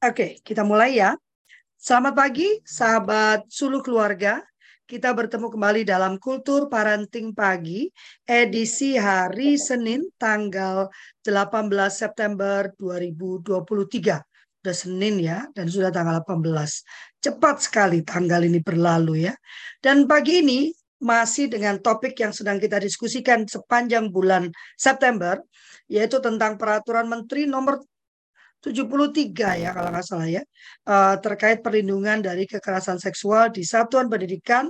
Oke, kita mulai ya. Selamat pagi, sahabat suluh keluarga. Kita bertemu kembali dalam Kultur Parenting Pagi, edisi hari Senin, tanggal 18 September 2023. Sudah Senin ya, dan sudah tanggal 18. Cepat sekali tanggal ini berlalu ya. Dan pagi ini masih dengan topik yang sedang kita diskusikan sepanjang bulan September, yaitu tentang peraturan Menteri nomor 73 ya kalau nggak salah ya uh, terkait perlindungan dari kekerasan seksual di satuan pendidikan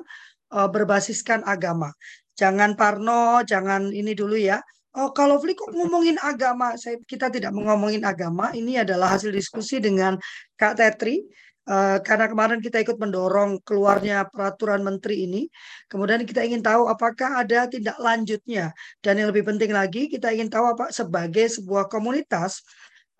uh, berbasiskan agama. Jangan Parno, jangan ini dulu ya. Oh, kalau Fli kok ngomongin agama, saya kita tidak mengomongin agama. Ini adalah hasil diskusi dengan Kak Tetri. Uh, karena kemarin kita ikut mendorong keluarnya peraturan menteri ini, kemudian kita ingin tahu apakah ada tindak lanjutnya dan yang lebih penting lagi kita ingin tahu apa sebagai sebuah komunitas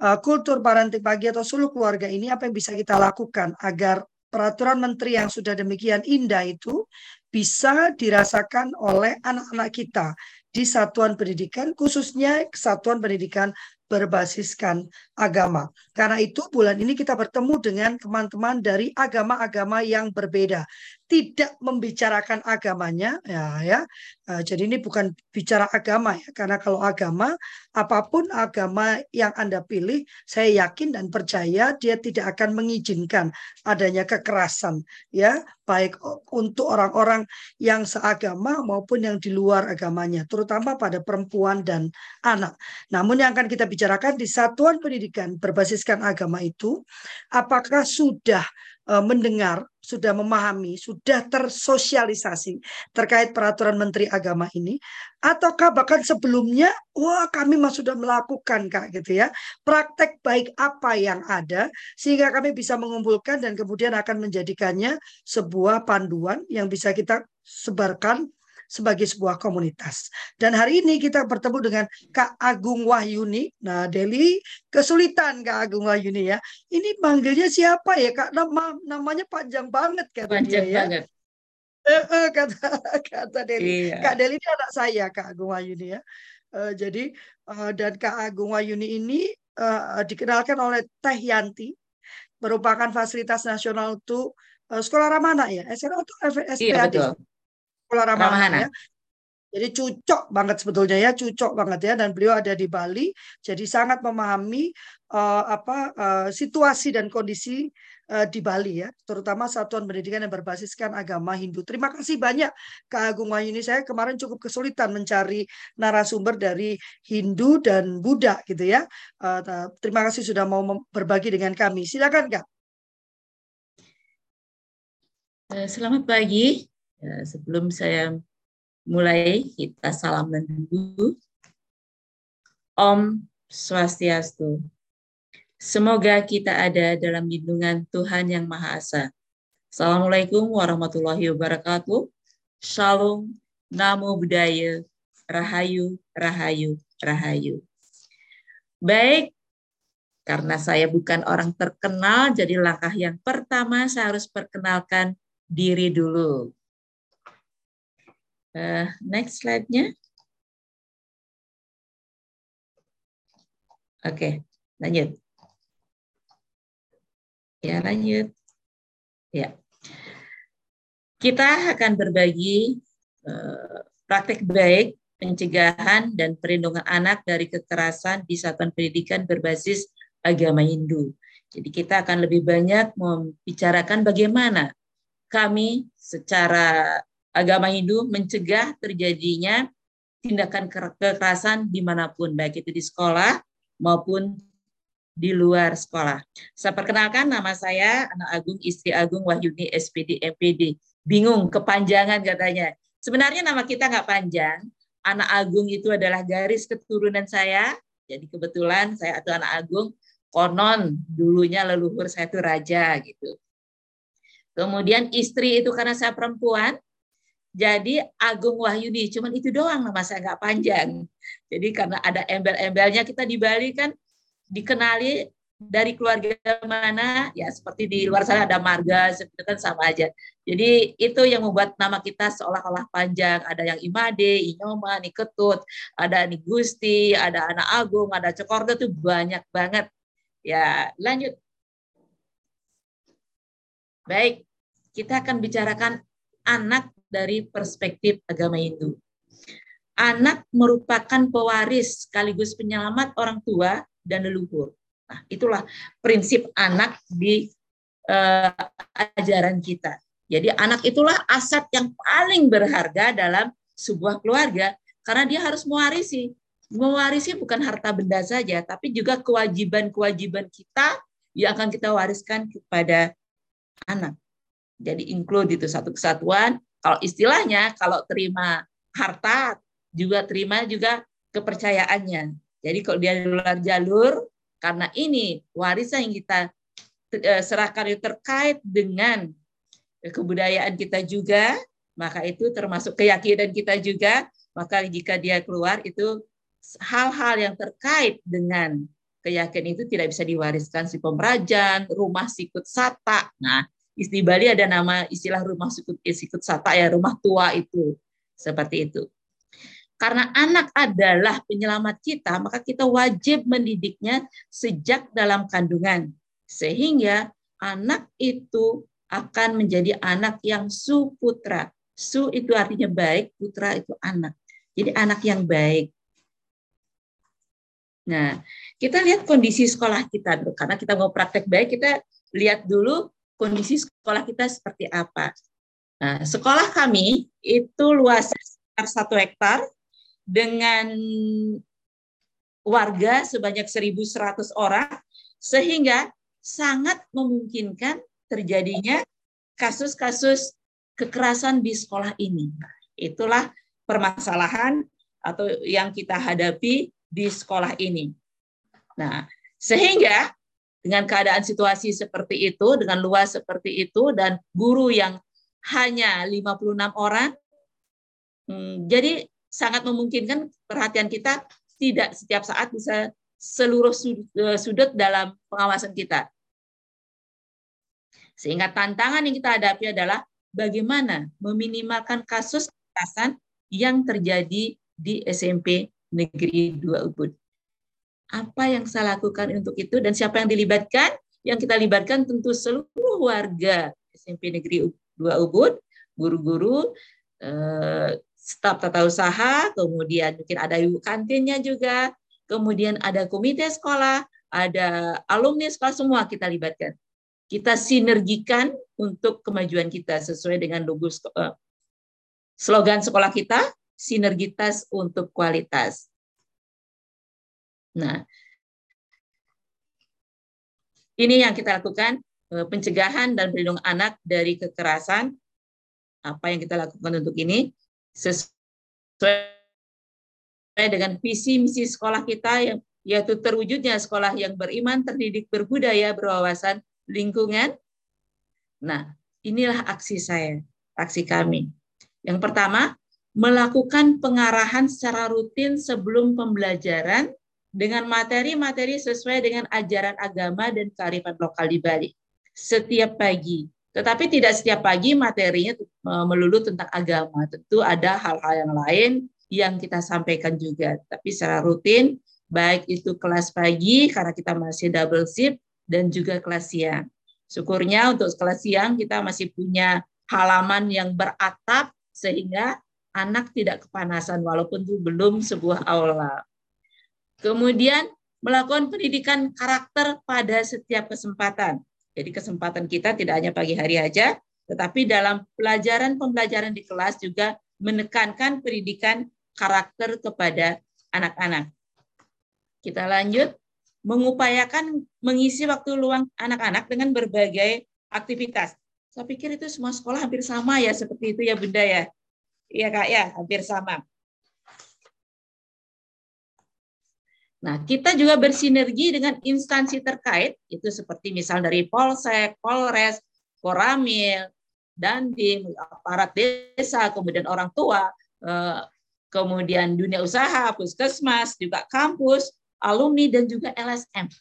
uh, kultur parenting pagi atau seluruh keluarga ini apa yang bisa kita lakukan agar peraturan menteri yang sudah demikian indah itu bisa dirasakan oleh anak-anak kita di satuan pendidikan khususnya satuan pendidikan berbasiskan agama. Karena itu bulan ini kita bertemu dengan teman-teman dari agama-agama yang berbeda. Tidak membicarakan agamanya ya ya. Uh, jadi ini bukan bicara agama ya karena kalau agama apa pun agama yang Anda pilih saya yakin dan percaya dia tidak akan mengizinkan adanya kekerasan ya baik untuk orang-orang yang seagama maupun yang di luar agamanya terutama pada perempuan dan anak. Namun yang akan kita bicarakan di satuan pendidikan berbasiskan agama itu apakah sudah uh, mendengar, sudah memahami, sudah tersosialisasi terkait peraturan Menteri Agama ini, ataukah bahkan sebelumnya, wah kami mah sudah melakukan kak gitu ya, praktek baik apa yang ada sehingga kami bisa mengumpulkan dan kemudian akan menjadikannya sebuah panduan yang bisa kita sebarkan sebagai sebuah komunitas. Dan hari ini kita bertemu dengan Kak Agung Wahyuni. Nah, Deli kesulitan Kak Agung Wahyuni ya. Ini manggilnya siapa ya Kak? Nama namanya panjang banget kata panjang dia ya. banget. Eh, eh, kata kata Deli. Iya. Kak Deli ini anak saya Kak Agung Wahyuni ya. Uh, jadi uh, dan Kak Agung Wahyuni ini uh, dikenalkan oleh Teh Yanti merupakan fasilitas nasional untuk uh, sekolah ramah anak ya. SNO itu SPAD. Iya, betul sekolah ramah ya. Jadi cucok banget sebetulnya ya, cucok banget ya. Dan beliau ada di Bali, jadi sangat memahami uh, apa uh, situasi dan kondisi uh, di Bali ya, terutama satuan pendidikan yang berbasiskan agama Hindu. Terima kasih banyak Kak Agung Wahyuni. Saya kemarin cukup kesulitan mencari narasumber dari Hindu dan Buddha gitu ya. Uh, terima kasih sudah mau berbagi dengan kami. Silakan Kak. Selamat pagi. Ya, sebelum saya mulai, kita salaman dulu. Om Swastiastu. Semoga kita ada dalam lindungan Tuhan Yang Maha Esa. Assalamualaikum warahmatullahi wabarakatuh. Shalom, Namo Buddhaya, Rahayu, Rahayu, Rahayu. Baik, karena saya bukan orang terkenal, jadi langkah yang pertama saya harus perkenalkan diri dulu. Uh, next slide-nya. Oke, okay, lanjut. Ya, lanjut. Ya. Kita akan berbagi uh, praktek baik pencegahan dan perlindungan anak dari kekerasan di satuan pendidikan berbasis agama Hindu. Jadi kita akan lebih banyak membicarakan bagaimana kami secara agama Hindu mencegah terjadinya tindakan kekerasan di mana pun, baik itu di sekolah maupun di luar sekolah. Saya perkenalkan nama saya Anak Agung Istri Agung Wahyuni SPD MPD. Bingung kepanjangan katanya. Sebenarnya nama kita nggak panjang. Anak Agung itu adalah garis keturunan saya. Jadi kebetulan saya atau anak Agung konon dulunya leluhur saya itu raja gitu. Kemudian istri itu karena saya perempuan, jadi Agung Wahyudi, cuman itu doang nama saya nggak panjang. Jadi karena ada embel-embelnya kita di Bali kan dikenali dari keluarga mana ya seperti di luar sana ada marga seperti kan sama aja. Jadi itu yang membuat nama kita seolah-olah panjang. Ada yang Imade, Inyoma, Niketut, ada Gusti, ada Anak Agung, ada Cokordo tuh banyak banget. Ya lanjut. Baik, kita akan bicarakan anak dari perspektif agama Hindu. Anak merupakan pewaris sekaligus penyelamat orang tua dan leluhur. Nah, itulah prinsip anak di uh, ajaran kita. Jadi anak itulah aset yang paling berharga dalam sebuah keluarga karena dia harus mewarisi. Mewarisi bukan harta benda saja, tapi juga kewajiban-kewajiban kita yang akan kita wariskan kepada anak. Jadi include itu satu kesatuan. Kalau istilahnya, kalau terima harta, juga terima juga kepercayaannya. Jadi kalau dia di luar jalur, karena ini warisan yang kita eh, serahkan itu terkait dengan kebudayaan kita juga, maka itu termasuk keyakinan kita juga, maka jika dia keluar itu hal-hal yang terkait dengan keyakinan itu tidak bisa diwariskan si pemerajan, rumah sikut sata. Nah, di Bali ada nama istilah rumah sikut, eh, sikut sata ya, rumah tua itu. Seperti itu. Karena anak adalah penyelamat kita, maka kita wajib mendidiknya sejak dalam kandungan. Sehingga anak itu akan menjadi anak yang suputra. Su itu artinya baik, putra itu anak. Jadi anak yang baik. Nah, kita lihat kondisi sekolah kita dulu. Karena kita mau praktek baik, kita lihat dulu kondisi sekolah kita seperti apa. Nah, sekolah kami itu luasnya sekitar satu hektar dengan warga sebanyak 1.100 orang, sehingga sangat memungkinkan terjadinya kasus-kasus kekerasan di sekolah ini. Itulah permasalahan atau yang kita hadapi di sekolah ini. Nah, sehingga dengan keadaan situasi seperti itu, dengan luas seperti itu, dan guru yang hanya 56 orang, hmm, jadi sangat memungkinkan perhatian kita tidak setiap saat bisa seluruh sudut dalam pengawasan kita. Sehingga tantangan yang kita hadapi adalah bagaimana meminimalkan kasus kekerasan yang terjadi di SMP Negeri 2 Ubud. Apa yang saya lakukan untuk itu dan siapa yang dilibatkan? Yang kita libatkan tentu seluruh warga SMP Negeri 2 Ubud, guru-guru, eh, staf tata usaha, kemudian mungkin ada ibu kantinnya juga, kemudian ada komite sekolah, ada alumni sekolah, semua kita libatkan. Kita sinergikan untuk kemajuan kita sesuai dengan logo uh, slogan sekolah kita, sinergitas untuk kualitas. Nah, ini yang kita lakukan, uh, pencegahan dan perlindungan anak dari kekerasan. Apa yang kita lakukan untuk ini? Sesuai dengan visi misi sekolah kita yang yaitu terwujudnya sekolah yang beriman, terdidik, berbudaya, berwawasan, lingkungan, Nah, inilah aksi saya, aksi kami. Yang pertama, melakukan pengarahan secara rutin sebelum pembelajaran dengan materi-materi sesuai dengan ajaran agama dan kearifan lokal di Bali. Setiap pagi. Tetapi tidak setiap pagi materinya e, melulu tentang agama. Tentu ada hal-hal yang lain yang kita sampaikan juga. Tapi secara rutin, baik itu kelas pagi karena kita masih double shift dan juga kelas siang. Syukurnya untuk kelas siang kita masih punya halaman yang beratap sehingga anak tidak kepanasan walaupun itu belum sebuah aula. Kemudian melakukan pendidikan karakter pada setiap kesempatan. Jadi kesempatan kita tidak hanya pagi hari aja, tetapi dalam pelajaran-pembelajaran di kelas juga menekankan pendidikan karakter kepada anak-anak. Kita lanjut mengupayakan mengisi waktu luang anak-anak dengan berbagai aktivitas. Saya pikir itu semua sekolah hampir sama ya seperti itu ya Bunda ya. Iya Kak ya, hampir sama. Nah, kita juga bersinergi dengan instansi terkait, itu seperti misal dari Polsek, Polres, Koramil, Dandim, aparat desa, kemudian orang tua, eh, kemudian dunia usaha, puskesmas, juga kampus, alumni, dan juga LSM.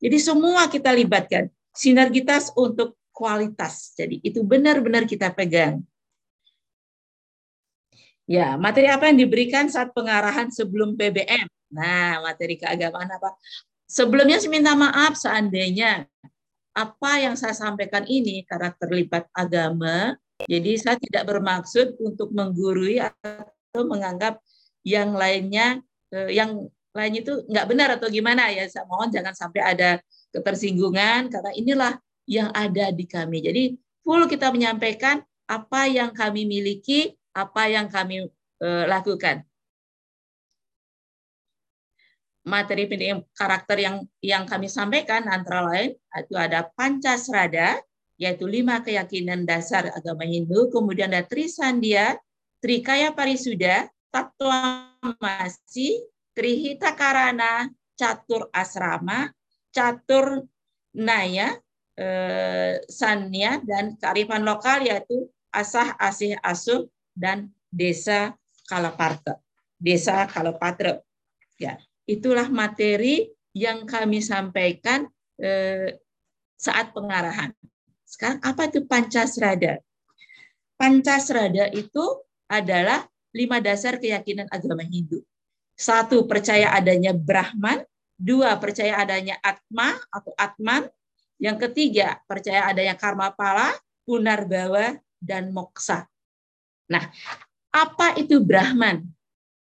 Jadi semua kita libatkan. Sinergitas untuk kualitas. Jadi itu benar-benar kita pegang. Ya, materi apa yang diberikan saat pengarahan sebelum PBM? Nah, materi keagamaan apa? Sebelumnya saya minta maaf seandainya apa yang saya sampaikan ini karena terlibat agama, jadi saya tidak bermaksud untuk menggurui atau menganggap yang lainnya eh, yang lain itu nggak benar atau gimana ya. Saya mohon jangan sampai ada ketersinggungan karena inilah yang ada di kami. Jadi full kita menyampaikan apa yang kami miliki, apa yang kami eh, lakukan. Materi pendidikan karakter yang yang kami sampaikan antara lain itu ada Pancasrada yaitu lima keyakinan dasar agama Hindu, kemudian ada Trisandia, Trikaya Parisuda, Tatwamasi, Trihita Karana, Catur Asrama, Catur Naya, eh, Sanya, dan kearifan lokal yaitu Asah Asih Asuh dan Desa Kalaparta. Desa Kalapatra. Ya, itulah materi yang kami sampaikan eh, saat pengarahan. Sekarang apa itu Pancasrada? Pancasrada itu adalah lima dasar keyakinan agama Hindu. Satu, percaya adanya Brahman. Dua, percaya adanya Atma atau Atman. Yang ketiga, percaya adanya karma pala, punarbawa, dan moksa. Nah, apa itu Brahman?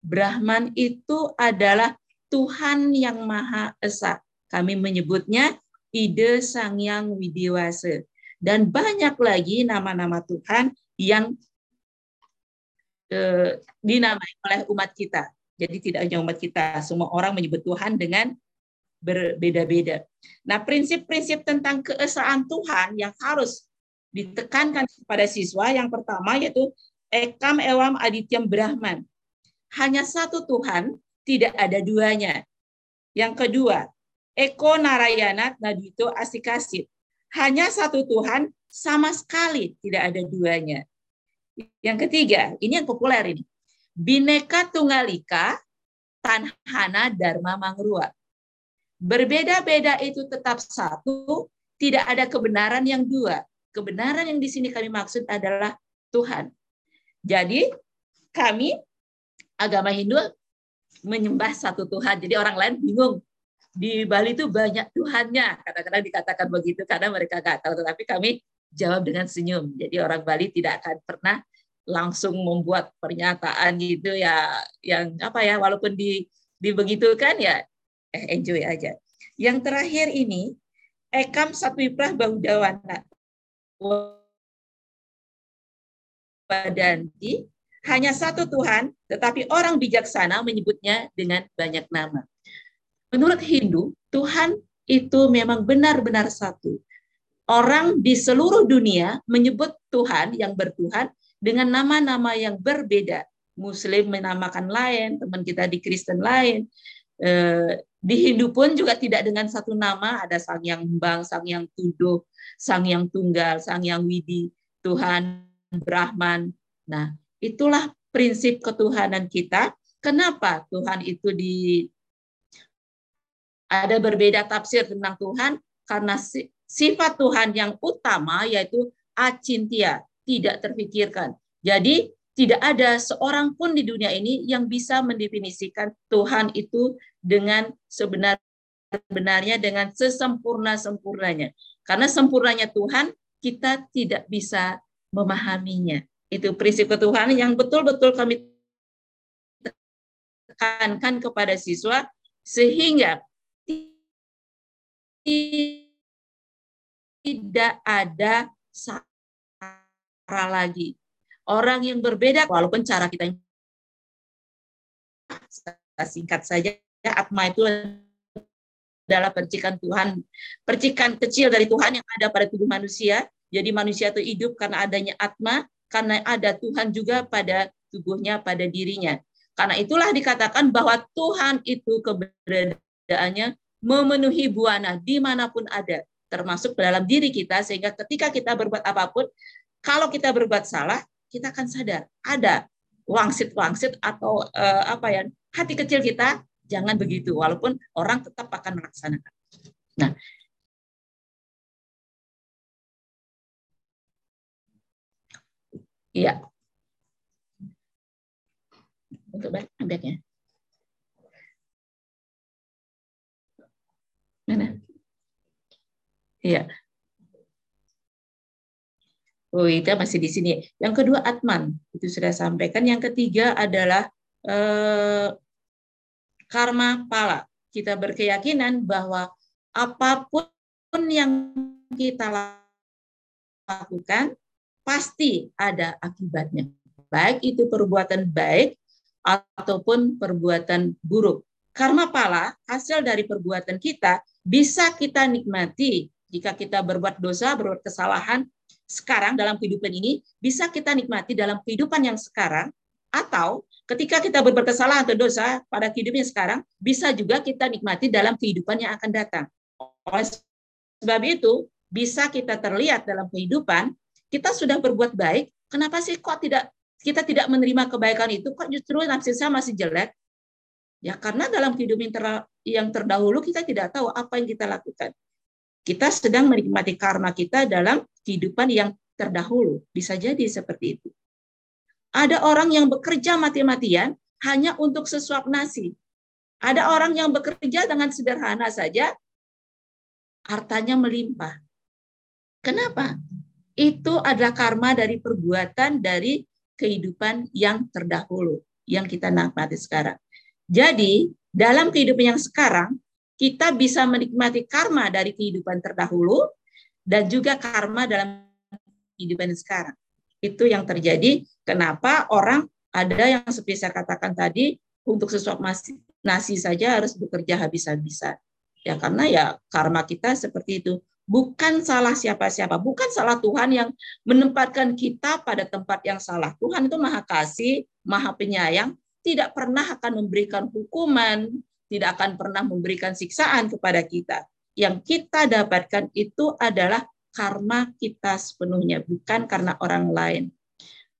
Brahman itu adalah Tuhan yang Maha Esa. Kami menyebutnya Ide Sang Yang Widiwase. Dan banyak lagi nama-nama Tuhan yang eh, dinamai oleh umat kita. Jadi tidak hanya umat kita, semua orang menyebut Tuhan dengan berbeda-beda. Nah, prinsip-prinsip tentang keesaan Tuhan yang harus ditekankan kepada siswa yang pertama yaitu Ekam Ewam Adityam Brahman. Hanya satu Tuhan tidak ada duanya. Yang kedua, Eko Narayana Nadito Asikasit. Hanya satu Tuhan sama sekali tidak ada duanya. Yang ketiga, ini yang populer ini. Bineka Tunggalika Tanhana Dharma Mangrua. Berbeda-beda itu tetap satu, tidak ada kebenaran yang dua. Kebenaran yang di sini kami maksud adalah Tuhan. Jadi kami agama Hindu menyembah satu Tuhan. Jadi orang lain bingung. Di Bali itu banyak Tuhannya. Kadang-kadang dikatakan begitu karena mereka nggak tahu. Tetapi kami jawab dengan senyum. Jadi orang Bali tidak akan pernah langsung membuat pernyataan gitu ya yang apa ya walaupun di dibegitukan ya eh enjoy aja. Yang terakhir ini Ekam Satwiprah Bahudawana Wadanti hanya satu Tuhan, tetapi orang bijaksana menyebutnya dengan banyak nama. Menurut Hindu, Tuhan itu memang benar-benar satu. Orang di seluruh dunia menyebut Tuhan yang bertuhan dengan nama-nama yang berbeda. Muslim menamakan lain, teman kita di Kristen lain. Eh, di Hindu pun juga tidak dengan satu nama, ada Sang Yang Bang, Sang Yang Tuduh, Sang Yang Tunggal, Sang Yang Widi, Tuhan, Brahman. Nah, Itulah prinsip ketuhanan kita. Kenapa Tuhan itu di ada berbeda tafsir tentang Tuhan? Karena sifat Tuhan yang utama yaitu acintia, tidak terpikirkan. Jadi tidak ada seorang pun di dunia ini yang bisa mendefinisikan Tuhan itu dengan sebenar-benarnya dengan sesempurna-sempurnanya. Karena sempurnanya Tuhan kita tidak bisa memahaminya. Itu prinsip ketuhanan yang betul-betul kami tekankan kepada siswa sehingga tidak ada cara lagi. Orang yang berbeda, walaupun cara kita singkat saja, atma itu adalah percikan Tuhan, percikan kecil dari Tuhan yang ada pada tubuh manusia. Jadi manusia itu hidup karena adanya atma, karena ada Tuhan juga pada tubuhnya, pada dirinya. Karena itulah dikatakan bahwa Tuhan itu keberadaannya memenuhi buana di mana pun ada, termasuk dalam diri kita, sehingga ketika kita berbuat apa pun, kalau kita berbuat salah, kita akan sadar ada wangsit-wangsit atau uh, apa ya hati kecil kita jangan begitu, walaupun orang tetap akan melaksanakan. Nah, Iya. Untuk backnya. Mana? Iya. Oh, itu masih di sini. Yang kedua Atman, itu sudah sampaikan. Yang ketiga adalah eh, karma pala. Kita berkeyakinan bahwa apa pun yang kita lakukan pasti ada akibatnya. Baik itu perbuatan baik ataupun perbuatan buruk. Karma pala, hasil dari perbuatan kita, bisa kita nikmati jika kita berbuat dosa, berbuat kesalahan, sekarang dalam kehidupan ini bisa kita nikmati dalam kehidupan yang sekarang atau ketika kita berbuat kesalahan atau dosa pada kehidupan yang sekarang bisa juga kita nikmati dalam kehidupan yang akan datang. Oleh sebab itu bisa kita terlihat dalam kehidupan kita sudah berbuat baik, kenapa sih kok tidak kita tidak menerima kebaikan itu kok justru nafsu saya masih jelek? Ya karena dalam kehidupan yang terdahulu kita tidak tahu apa yang kita lakukan. Kita sedang menikmati karma kita dalam kehidupan yang terdahulu. Bisa jadi seperti itu. Ada orang yang bekerja mati-matian hanya untuk sesuap nasi. Ada orang yang bekerja dengan sederhana saja, hartanya melimpah. Kenapa? Itu adalah karma dari perbuatan dari kehidupan yang terdahulu, yang kita nikmati sekarang. Jadi, dalam kehidupan yang sekarang, kita bisa menikmati karma dari kehidupan terdahulu dan juga karma dalam kehidupan sekarang. Itu yang terjadi kenapa orang ada yang seperti saya katakan tadi untuk sesuap nasi, nasi saja harus bekerja habis-habisan. Ya karena ya karma kita seperti itu. Bukan salah siapa-siapa, bukan salah Tuhan yang menempatkan kita pada tempat yang salah. Tuhan itu maha kasih, maha penyayang, tidak pernah akan memberikan hukuman, tidak akan pernah memberikan siksaan kepada kita. Yang kita dapatkan itu adalah karma kita sepenuhnya, bukan karena orang lain.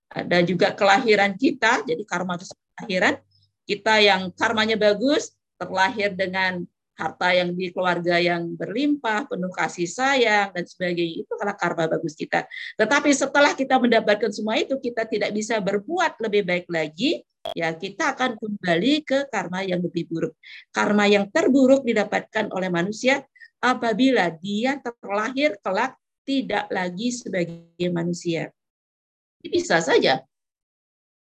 Ada juga kelahiran kita, jadi karma itu kelahiran. Kita yang karmanya bagus, terlahir dengan harta yang di keluarga yang berlimpah, penuh kasih sayang, dan sebagainya. Itu adalah karma bagus kita. Tetapi setelah kita mendapatkan semua itu, kita tidak bisa berbuat lebih baik lagi, ya kita akan kembali ke karma yang lebih buruk. Karma yang terburuk didapatkan oleh manusia apabila dia terlahir kelak tidak lagi sebagai manusia. Bisa saja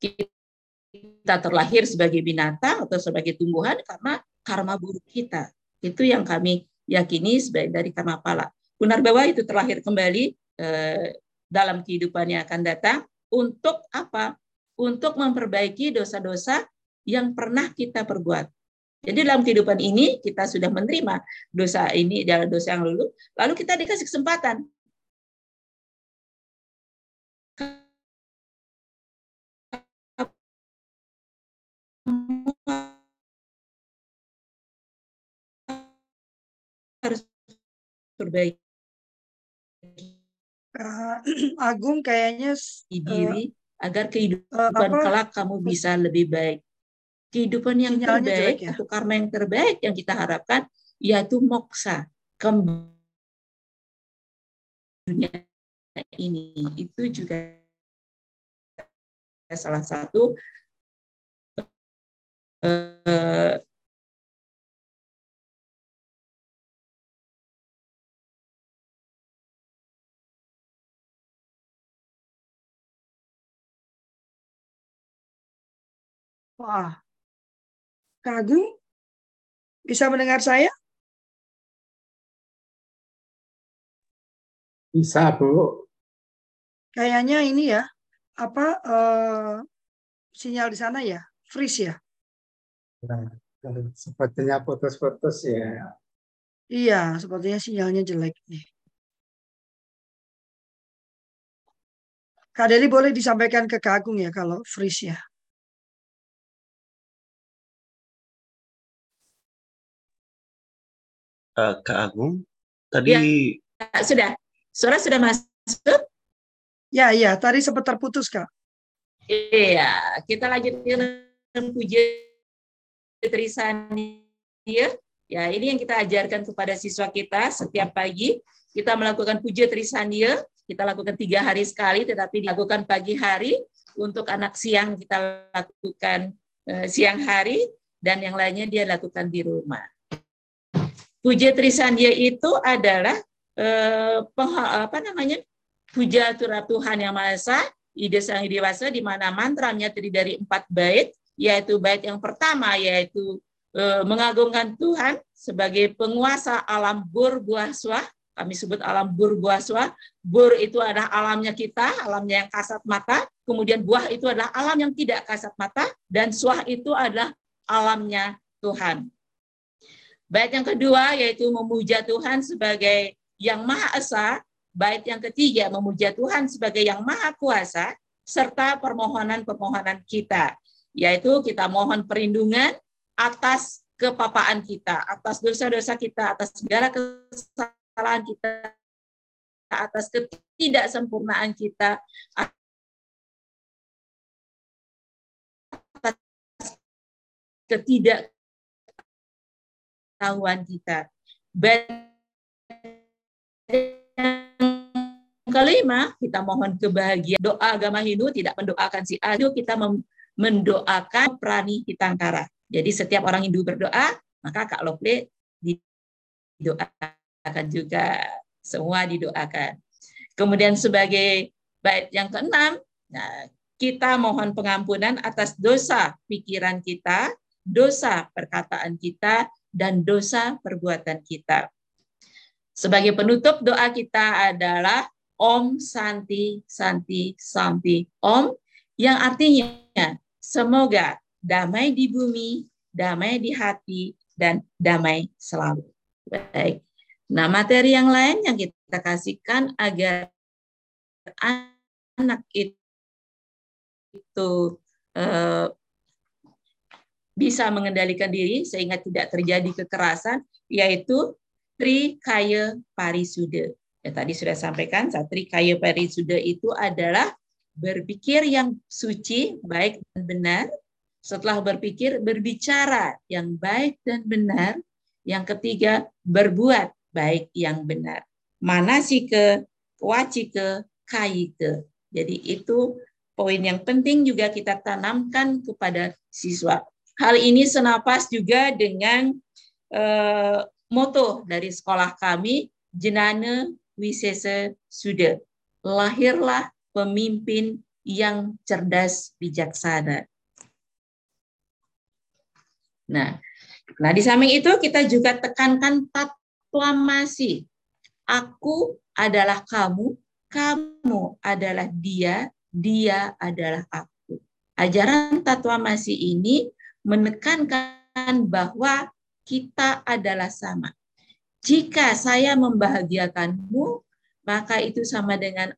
kita terlahir sebagai binatang atau sebagai tumbuhan karena karma buruk kita. Itu yang kami yakini sebagai dari karma pala. Punarbawa itu terlahir kembali eh, dalam kehidupan yang akan datang untuk apa? untuk memperbaiki dosa-dosa yang pernah kita perbuat. Jadi dalam kehidupan ini kita sudah menerima dosa ini dalam dosa yang lalu, lalu kita dikasih kesempatan. Perbaiki uh, Agung kayaknya diri agar kehidupan uh, kelak kamu bisa lebih baik. Kehidupan yang terbaik, ya? untuk karma yang terbaik yang kita harapkan, yaitu moksa. Kembali dunia ini. Itu juga salah satu uh, Wah, Kagum bisa mendengar saya? Bisa, Bu. Kayaknya ini ya, apa uh, sinyal di sana ya, freeze ya? Nah, sepertinya putus-putus ya. Iya, sepertinya sinyalnya jelek nih. Kak Deli boleh disampaikan ke Kak Agung ya kalau freeze ya. Uh, Kak Agung. Tadi ya, sudah. Suara sudah masuk? Ya, ya. Tadi sempat terputus, Kak. Iya, kita lanjut dengan puji Trisania. Ya, ini yang kita ajarkan kepada siswa kita setiap pagi. Kita melakukan puji Trisania. Kita lakukan tiga hari sekali, tetapi dilakukan pagi hari. Untuk anak siang kita lakukan uh, siang hari, dan yang lainnya dia lakukan di rumah. Puja Trisandia itu adalah eh, apa namanya puja Tuhan yang Maha Esa, ide sang dewasa di mana mantranya terdiri dari empat bait, yaitu bait yang pertama yaitu e, mengagungkan Tuhan sebagai penguasa alam bur buah suah, kami sebut alam bur buah suah. Bur itu adalah alamnya kita, alamnya yang kasat mata. Kemudian buah itu adalah alam yang tidak kasat mata. Dan suah itu adalah alamnya Tuhan. Bait yang kedua yaitu memuja Tuhan sebagai yang Maha Esa. Bait yang ketiga memuja Tuhan sebagai yang Maha Kuasa serta permohonan-permohonan kita, yaitu kita mohon perlindungan atas kepapaan kita, atas dosa-dosa kita, atas segala kesalahan kita, atas ketidaksempurnaan kita, atas ketidaktahuan kita. kelima, kita mohon kebahagiaan. Doa agama Hindu tidak mendoakan si A, kita mendoakan Prani Hitangkara. Jadi setiap orang Hindu berdoa, maka Kak Lokle didoakan akan juga semua didoakan. Kemudian sebagai bait yang keenam, nah, kita mohon pengampunan atas dosa pikiran kita, dosa perkataan kita, dan dosa perbuatan kita. Sebagai penutup doa kita adalah Om Santi Santi Santi Om yang artinya semoga damai di bumi, damai di hati, dan damai selalu. Baik. Nah, materi yang lain yang kita kasihkan agar anak itu, eh, bisa mengendalikan diri sehingga tidak terjadi kekerasan, yaitu Trikaya Parisuda. Ya, tadi sudah sampaikan, Trikaya Parisuda itu adalah berpikir yang suci, baik dan benar. Setelah berpikir, berbicara yang baik dan benar. Yang ketiga, berbuat baik yang benar. Mana sih ke wacike kaike. Jadi itu poin yang penting juga kita tanamkan kepada siswa. Hal ini senapas juga dengan eh, moto dari sekolah kami, Jenana Wisese Suda. Lahirlah pemimpin yang cerdas bijaksana. Nah, nah di samping itu kita juga tekankan tat proklamasi. Aku adalah kamu, kamu adalah dia, dia adalah aku. Ajaran masih ini menekankan bahwa kita adalah sama. Jika saya membahagiakanmu, maka itu sama dengan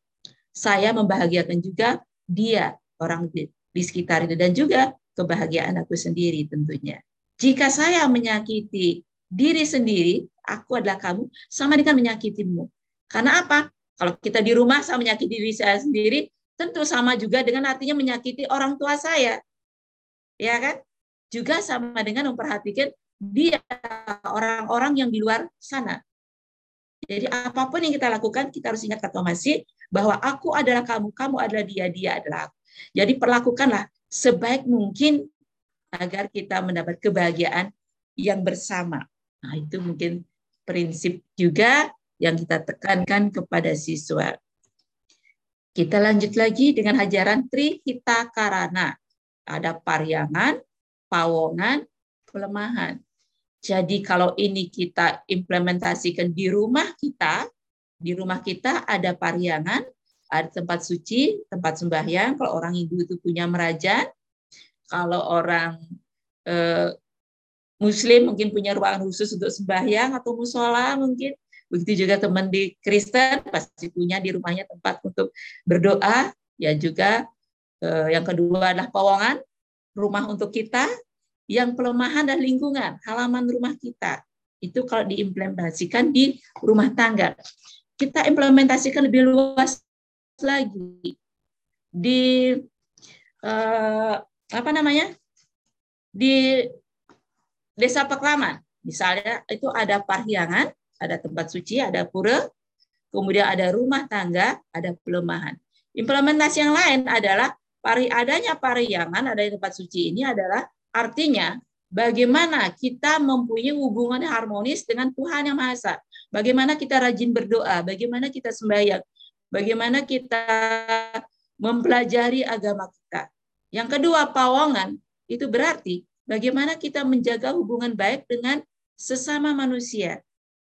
saya membahagiakan juga dia, orang di, di sekitar itu, dan juga kebahagiaan aku sendiri tentunya. Jika saya menyakiti diri sendiri, aku adalah kamu, sama dengan menyakitimu. Karena apa? Kalau kita di rumah sama menyakiti diri saya sendiri, tentu sama juga dengan artinya menyakiti orang tua saya. Ya kan? Juga sama dengan memperhatikan dia orang-orang yang di luar sana. Jadi apa pun yang kita lakukan, kita harus ingat kata masih bahwa aku adalah kamu, kamu adalah dia, dia adalah aku. Jadi perlakukanlah sebaik mungkin agar kita mendapat kebahagiaan yang bersama. Nah, itu mungkin prinsip juga yang kita tekankan kepada siswa. Kita lanjut lagi dengan ajaran Trihita Karana. Ada pariangan, pawongan, pelemahan. Jadi kalau ini kita implementasikan di rumah kita, di rumah kita ada pariangan, ada tempat suci, tempat sembahyang. Kalau orang Hindu itu punya merajan, kalau orang eh, Muslim mungkin punya ruangan khusus untuk sembahyang atau musola mungkin. Begitu juga teman di Kristen pasti punya di rumahnya tempat untuk berdoa. Ya juga eh, yang kedua adalah pawongan, rumah untuk kita. Yang pelemahan dan lingkungan, halaman rumah kita. Itu kalau diimplementasikan di rumah tangga. Kita implementasikan lebih luas lagi di eh, apa namanya di desa Peklaman. Misalnya itu ada parhiangan, ada tempat suci, ada pura, kemudian ada rumah tangga, ada pelemahan. Implementasi yang lain adalah pari adanya pariangan, ada tempat suci ini adalah artinya bagaimana kita mempunyai hubungan harmonis dengan Tuhan yang Maha Esa. Bagaimana kita rajin berdoa, bagaimana kita sembahyang, bagaimana kita mempelajari agama kita. Yang kedua, pawongan itu berarti bagaimana kita menjaga hubungan baik dengan sesama manusia.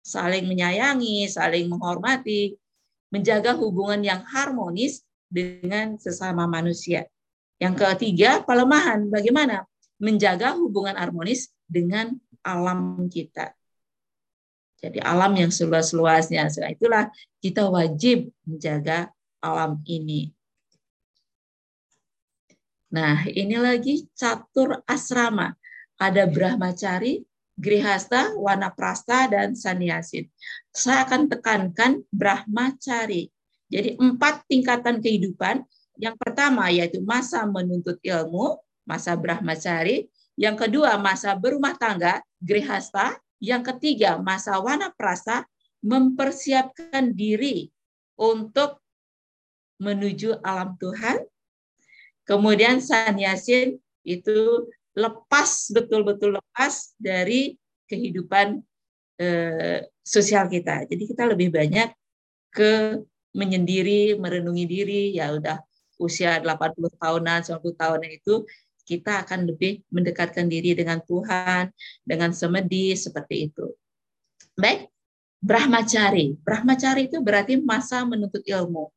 Saling menyayangi, saling menghormati, menjaga hubungan yang harmonis dengan sesama manusia. Yang ketiga, pelemahan. Bagaimana? Menjaga hubungan harmonis dengan alam kita. Jadi alam yang seluas-luasnya. Itulah kita wajib menjaga alam ini. Nah, ini lagi catur asrama. Ada Brahmacari, Grihasta, Wanaprasta, dan Sanyasin. Saya akan tekankan Brahmacari. Jadi empat tingkatan kehidupan. Yang pertama yaitu masa menuntut ilmu, masa Brahmacari. Yang kedua masa berumah tangga, Grihasta. Yang ketiga masa Wanaprasta, mempersiapkan diri untuk menuju alam Tuhan. Kemudian sanyasin itu lepas betul-betul lepas dari kehidupan eh, sosial kita. Jadi kita lebih banyak ke menyendiri, merenungi diri, ya udah usia 80 tahunan, 90 tahunan itu kita akan lebih mendekatkan diri dengan Tuhan, dengan semedi, seperti itu. Baik, Brahmacari. Brahmacari itu berarti masa menuntut ilmu.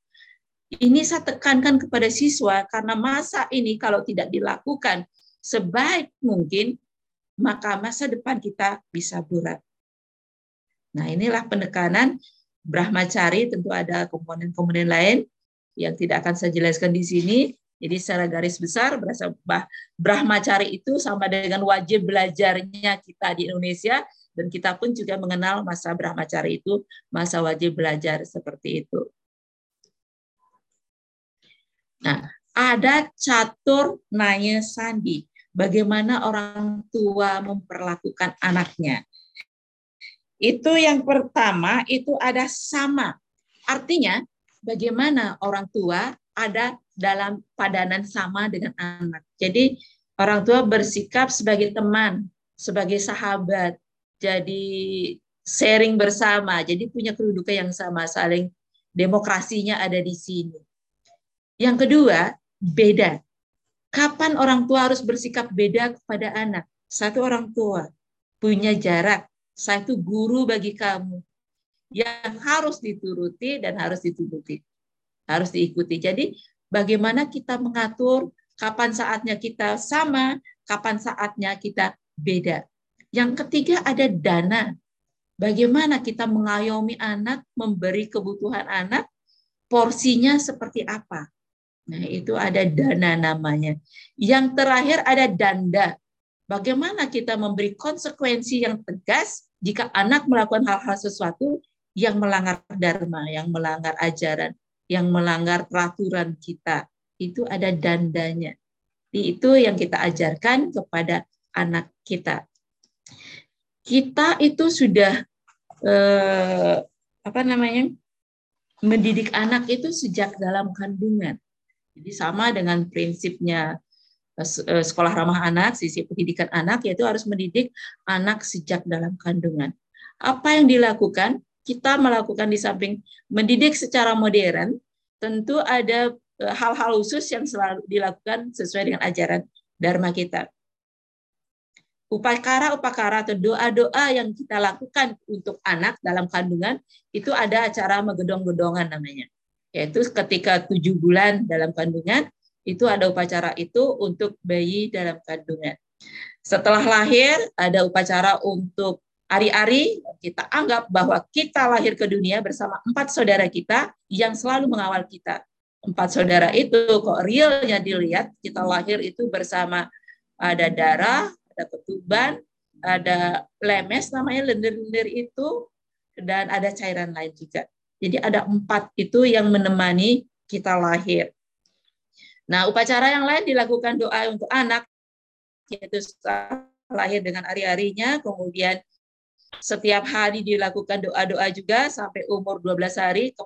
Ini saya tekankan kepada siswa karena masa ini kalau tidak dilakukan sebaik mungkin, maka masa depan kita bisa bulat. Nah inilah penekanan Brahmacari, tentu ada komponen-komponen lain yang tidak akan saya jelaskan di sini. Jadi secara garis besar Brahmacari itu sama dengan wajib belajarnya kita di Indonesia dan kita pun juga mengenal masa Brahmacari itu masa wajib belajar seperti itu. Nah, ada catur naya sandi. Bagaimana orang tua memperlakukan anaknya. Itu yang pertama, itu ada sama. Artinya, bagaimana orang tua ada dalam padanan sama dengan anak. Jadi, orang tua bersikap sebagai teman, sebagai sahabat, jadi sharing bersama, jadi punya kedudukan yang sama, saling demokrasinya ada di sini. Yang kedua, beda. Kapan orang tua harus bersikap beda kepada anak? Satu orang tua punya jarak. Saya itu guru bagi kamu yang harus dituruti dan harus dituruti. Harus diikuti. Jadi bagaimana kita mengatur kapan saatnya kita sama, kapan saatnya kita beda. Yang ketiga ada dana. Bagaimana kita mengayomi anak, memberi kebutuhan anak, porsinya seperti apa. Nah, itu ada dana namanya. Yang terakhir ada danda. Bagaimana kita memberi konsekuensi yang tegas jika anak melakukan hal-hal sesuatu yang melanggar dharma, yang melanggar ajaran, yang melanggar peraturan kita. Itu ada dandanya. Itu yang kita ajarkan kepada anak kita. Kita itu sudah eh, apa namanya? mendidik anak itu sejak dalam kandungan jadi sama dengan prinsipnya sekolah ramah anak, sisi pendidikan anak, yaitu harus mendidik anak sejak dalam kandungan. Apa yang dilakukan? Kita melakukan di samping mendidik secara modern, tentu ada eh, hal-hal khusus yang selalu dilakukan sesuai dengan ajaran Dharma kita. Upakara-upakara atau doa-doa yang kita lakukan untuk anak dalam kandungan, itu ada acara megedong-gedongan namanya yaitu ketika tujuh bulan dalam kandungan itu ada upacara itu untuk bayi dalam kandungan. Setelah lahir ada upacara untuk ari-ari, kita anggap bahwa kita lahir ke dunia bersama empat saudara kita yang selalu mengawal kita. Empat saudara itu kok realnya dilihat, kita lahir itu bersama ada darah, ada ketuban, ada lemes namanya lendir-lendir itu, dan ada cairan lain juga. Jadi ada empat itu yang menemani kita lahir. Nah, upacara yang lain dilakukan doa untuk anak, yaitu lahir dengan hari-harinya, kemudian setiap hari dilakukan doa-doa juga sampai umur 12 hari,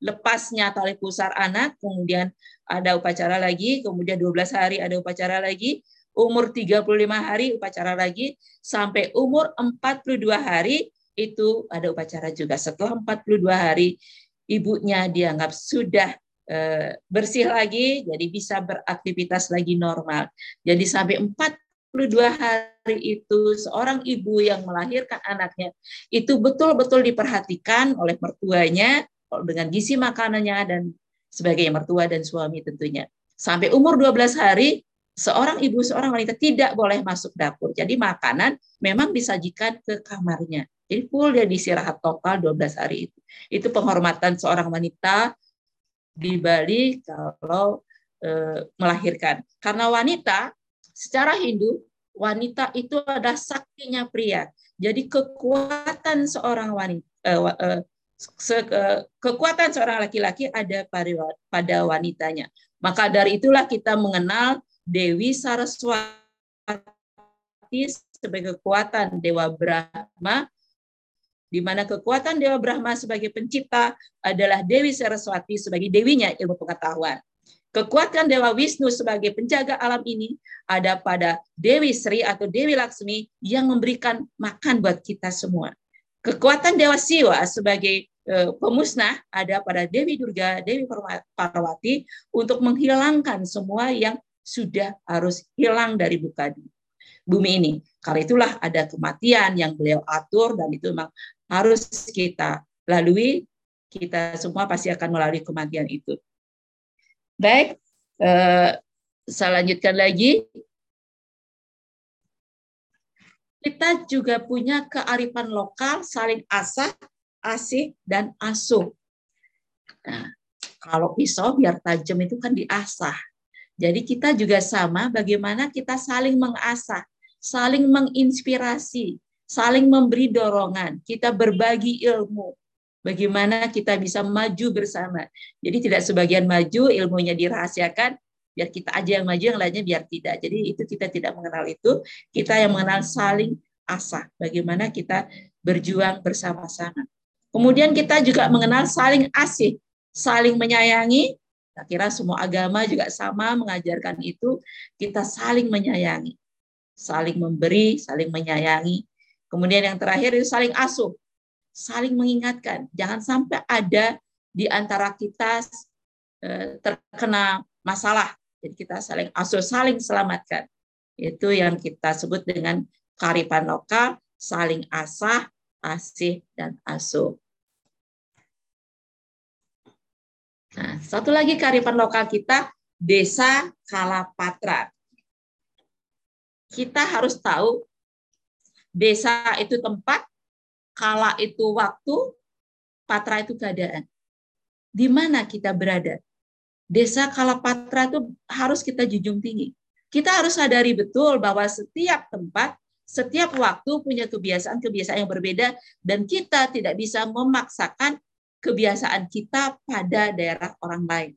lepasnya tali pusar anak, kemudian ada upacara lagi, kemudian 12 hari ada upacara lagi, umur 35 hari upacara lagi, sampai umur 42 hari itu ada upacara juga. Setelah 42 hari ibunya dianggap sudah bersih lagi, jadi bisa beraktivitas lagi normal. Jadi sampai 42 hari itu seorang ibu yang melahirkan anaknya itu betul-betul diperhatikan oleh mertuanya dengan gizi makanannya dan sebagai mertua dan suami tentunya. Sampai umur 12 hari seorang ibu, seorang wanita tidak boleh masuk dapur. Jadi makanan memang disajikan ke kamarnya. Jadi full dia disirahat total 12 hari itu. Itu penghormatan seorang wanita di Bali kalau e, melahirkan. Karena wanita secara Hindu, wanita itu ada saktinya pria. Jadi kekuatan seorang wanita e, e, se, kekuatan seorang laki-laki ada pada wanitanya. Maka dari itulah kita mengenal Dewi Saraswati sebagai kekuatan Dewa Brahma di mana kekuatan Dewa Brahma sebagai pencipta adalah Dewi Saraswati sebagai dewinya ilmu pengetahuan. Kekuatan Dewa Wisnu sebagai penjaga alam ini ada pada Dewi Sri atau Dewi Laksmi yang memberikan makan buat kita semua. Kekuatan Dewa Siwa sebagai eh, pemusnah ada pada Dewi Durga, Dewi Parwati untuk menghilangkan semua yang sudah harus hilang dari buka bumi ini. Karena itulah ada kematian yang beliau atur dan itu memang harus kita lalui. Kita semua pasti akan melalui kematian itu. Baik, eh, saya lanjutkan lagi. Kita juga punya kearifan lokal, saling asah, asih, dan asuh. Nah, kalau pisau biar tajam itu kan diasah. Jadi kita juga sama bagaimana kita saling mengasah, saling menginspirasi, saling memberi dorongan, kita berbagi ilmu. Bagaimana kita bisa maju bersama. Jadi tidak sebagian maju, ilmunya dirahasiakan, biar kita aja yang maju, yang lainnya biar tidak. Jadi itu kita tidak mengenal itu, kita yang mengenal saling asah. Bagaimana kita berjuang bersama-sama. Kemudian kita juga mengenal saling asih, saling menyayangi. Saya kira semua agama juga sama mengajarkan itu. Kita saling menyayangi, saling memberi, saling menyayangi, Kemudian yang terakhir itu saling asuh, saling mengingatkan. Jangan sampai ada di antara kita eh, terkena masalah. Jadi kita saling asuh, saling selamatkan. Itu yang kita sebut dengan karipan lokal, saling asah, asih, dan asuh. Nah, satu lagi karipan lokal kita, Desa Kalapatra. Kita harus tahu Desa itu tempat, kala itu waktu, patra itu keadaan. Di mana kita berada? Desa kala patra itu harus kita junjung tinggi. Kita harus sadari betul bahwa setiap tempat, setiap waktu punya kebiasaan-kebiasaan yang berbeda dan kita tidak bisa memaksakan kebiasaan kita pada daerah orang lain.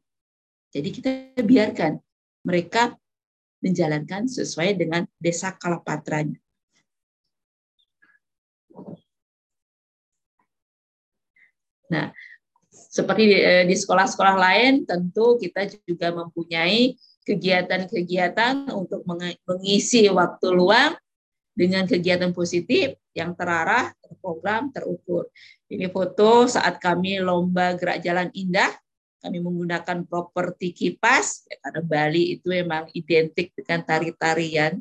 Jadi kita biarkan mereka menjalankan sesuai dengan desa kalapatranya. Nah, seperti eh, di sekolah-sekolah lain, tentu kita juga mempunyai kegiatan-kegiatan untuk mengisi waktu luang dengan kegiatan positif yang terarah, terprogram, terukur. Ini foto saat kami lomba gerak jalan indah. Kami menggunakan properti kipas, ya, karena Bali itu memang identik dengan tari-tarian.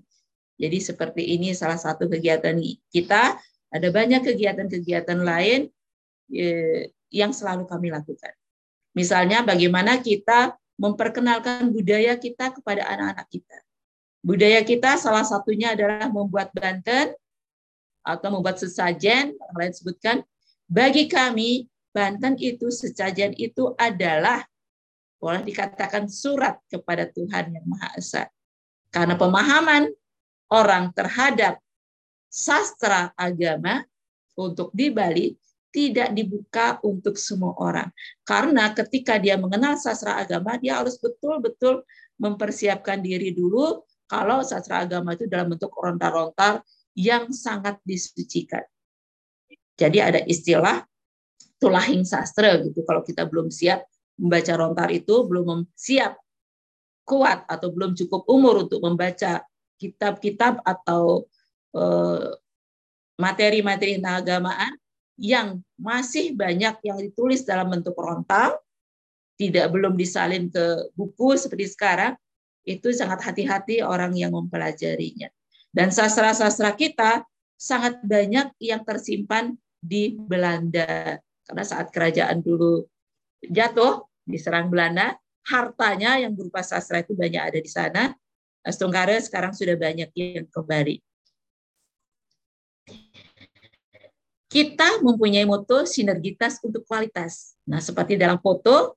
Jadi seperti ini salah satu kegiatan kita. Ada banyak kegiatan-kegiatan lain yang selalu kami lakukan. Misalnya bagaimana kita memperkenalkan budaya kita kepada anak-anak kita. Budaya kita salah satunya adalah membuat banten atau membuat sesajen, orang lain sebutkan. Bagi kami, Banten itu sesajen itu adalah boleh dikatakan surat kepada Tuhan yang Maha Esa. Karena pemahaman orang terhadap sastra agama untuk di Bali tidak dibuka untuk semua orang. Karena ketika dia mengenal sastra agama, dia harus betul-betul mempersiapkan diri dulu kalau sastra agama itu dalam bentuk rontar-rontar yang sangat disucikan. Jadi ada istilah tulahing sastra gitu. Kalau kita belum siap membaca rontar itu, belum siap kuat atau belum cukup umur untuk membaca kitab-kitab atau eh, materi-materi tentang agamaan, yang masih banyak yang ditulis dalam bentuk frontal, tidak belum disalin ke buku seperti sekarang, itu sangat hati-hati orang yang mempelajarinya. Dan sastra-sastra kita sangat banyak yang tersimpan di Belanda. Karena saat kerajaan dulu jatuh, diserang Belanda, hartanya yang berupa sastra itu banyak ada di sana. Stungkare sekarang sudah banyak yang kembali. Kita mempunyai moto sinergitas untuk kualitas. Nah, seperti dalam foto,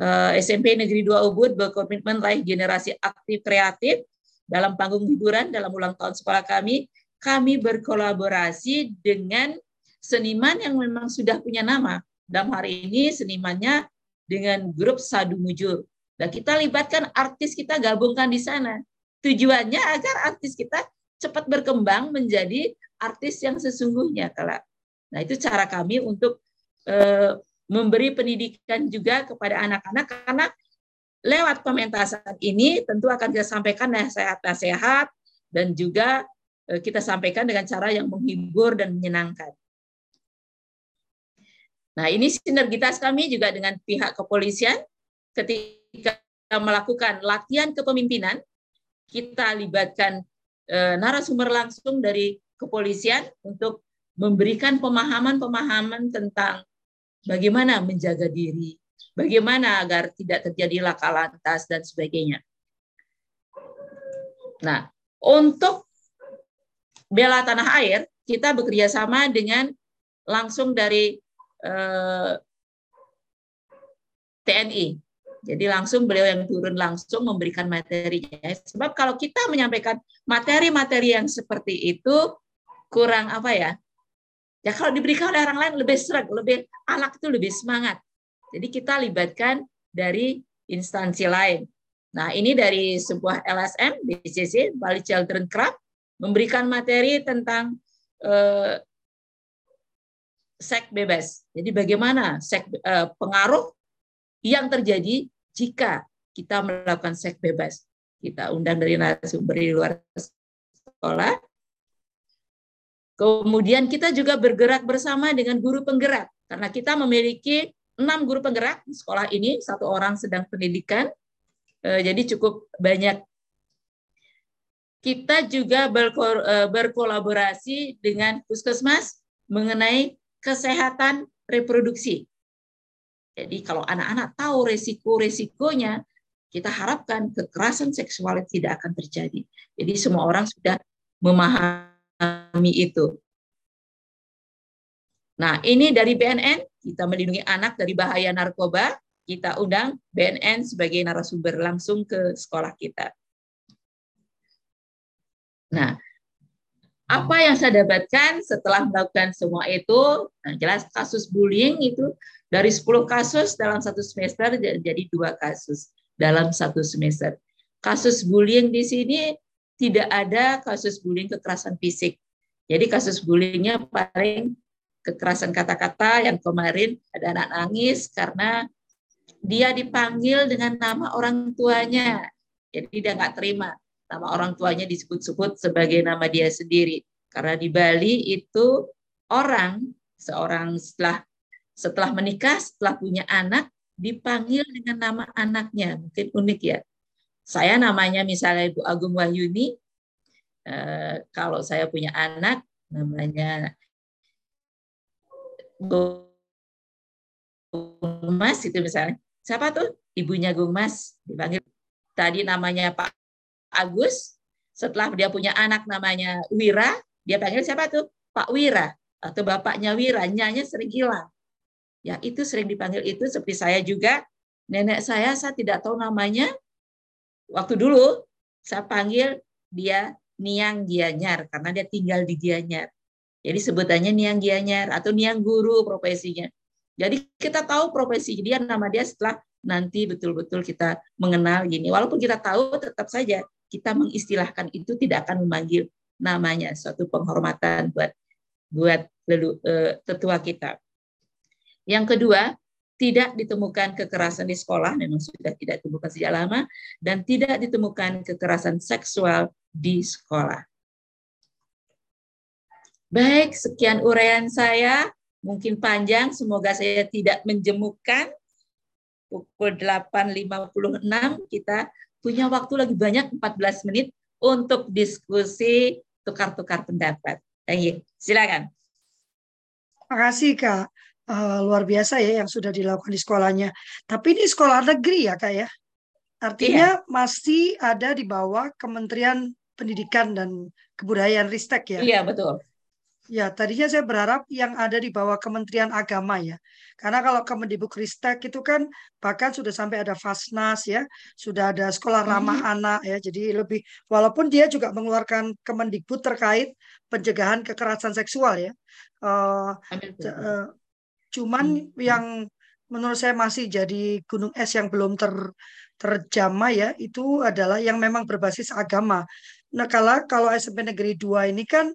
eh, SMP Negeri 2 Ubud berkomitmen raih generasi aktif kreatif dalam panggung hiburan dalam ulang tahun sekolah kami. Kami berkolaborasi dengan seniman yang memang sudah punya nama. Dalam hari ini senimannya dengan grup Sadu Mujur. Dan kita libatkan artis kita gabungkan di sana. Tujuannya agar artis kita cepat berkembang menjadi artis yang sesungguhnya kelak. Nah, itu cara kami untuk eh, memberi pendidikan juga kepada anak-anak karena lewat pementasan ini tentu akan kita sampaikan nasihat-nasihat dan juga eh, kita sampaikan dengan cara yang menghibur dan menyenangkan. Nah, ini sinergitas kami juga dengan pihak kepolisian ketika melakukan latihan kepemimpinan, kita libatkan eh, narasumber langsung dari kepolisian untuk memberikan pemahaman-pemahaman tentang bagaimana menjaga diri, bagaimana agar tidak terjadi laka lantas dan sebagainya. Nah, untuk bela tanah air, kita bekerja sama dengan langsung dari eh, TNI. Jadi langsung beliau yang turun langsung memberikan materinya. Sebab kalau kita menyampaikan materi-materi yang seperti itu kurang apa ya? Ya kalau diberikan oleh orang lain lebih serak, lebih anak itu lebih semangat. Jadi kita libatkan dari instansi lain. Nah ini dari sebuah LSM, BCC, Bali Children Club, memberikan materi tentang eh, seks bebas. Jadi bagaimana seks eh, pengaruh yang terjadi jika kita melakukan seks bebas. Kita undang dari narasumber di luar sekolah, Kemudian kita juga bergerak bersama dengan guru penggerak karena kita memiliki enam guru penggerak di sekolah ini, satu orang sedang pendidikan, eh, jadi cukup banyak. Kita juga eh, berkolaborasi dengan puskesmas mengenai kesehatan reproduksi. Jadi kalau anak-anak tahu resiko-resikonya, kita harapkan kekerasan seksual tidak akan terjadi. Jadi semua orang sudah memahami kami itu. Nah, ini dari BNN, kita melindungi anak dari bahaya narkoba, kita undang BNN sebagai narasumber langsung ke sekolah kita. Nah, apa yang saya dapatkan setelah melakukan semua itu, nah jelas kasus bullying itu dari 10 kasus dalam satu semester jadi dua kasus dalam satu semester. Kasus bullying di sini tidak ada kasus bullying kekerasan fisik. Jadi kasus bullyingnya paling kekerasan kata-kata yang kemarin ada anak nangis karena dia dipanggil dengan nama orang tuanya. Jadi dia nggak terima nama orang tuanya disebut-sebut sebagai nama dia sendiri. Karena di Bali itu orang seorang setelah setelah menikah, setelah punya anak dipanggil dengan nama anaknya. Mungkin unik ya. Saya namanya misalnya Ibu Agung Wahyuni, eh, kalau saya punya anak namanya Gung Mas itu misalnya. Siapa tuh? Ibunya Mas dipanggil tadi namanya Pak Agus. Setelah dia punya anak namanya Wira, dia panggil siapa tuh? Pak Wira atau bapaknya Wira. Nyanya sering hilang. Ya, itu sering dipanggil itu seperti saya juga. Nenek saya saya tidak tahu namanya, waktu dulu saya panggil dia Niang Gianyar karena dia tinggal di Gianyar. Jadi sebutannya Niang Gianyar atau Niang Guru profesinya. Jadi kita tahu profesi dia nama dia setelah nanti betul-betul kita mengenal gini. Walaupun kita tahu tetap saja kita mengistilahkan itu tidak akan memanggil namanya suatu penghormatan buat buat lelu, uh, tetua kita. Yang kedua, tidak ditemukan kekerasan di sekolah, memang sudah tidak ditemukan sejak lama, dan tidak ditemukan kekerasan seksual di sekolah. Baik, sekian uraian saya. mungkin panjang, semoga saya tidak menjemukkan. Pukul 8.56 kita punya waktu lagi banyak 14 menit untuk diskusi tukar-tukar pendapat. Silakan. Terima kasih Kak. Uh, luar biasa ya yang sudah dilakukan di sekolahnya. Tapi ini sekolah negeri ya Kak ya? Artinya iya. masih ada di bawah Kementerian Pendidikan dan Kebudayaan Ristek ya? Iya betul. Ya, tadinya saya berharap yang ada di bawah Kementerian Agama ya. Karena kalau Kemendikbudristek itu kan bahkan sudah sampai ada Fasnas ya, sudah ada sekolah ramah hmm. anak ya. Jadi lebih walaupun dia juga mengeluarkan Kemendikbud terkait pencegahan kekerasan seksual ya. Uh, uh, cuman hmm. yang menurut saya masih jadi gunung es yang belum ter terjamah ya itu adalah yang memang berbasis agama. Nah, kalau kalau SMP Negeri 2 ini kan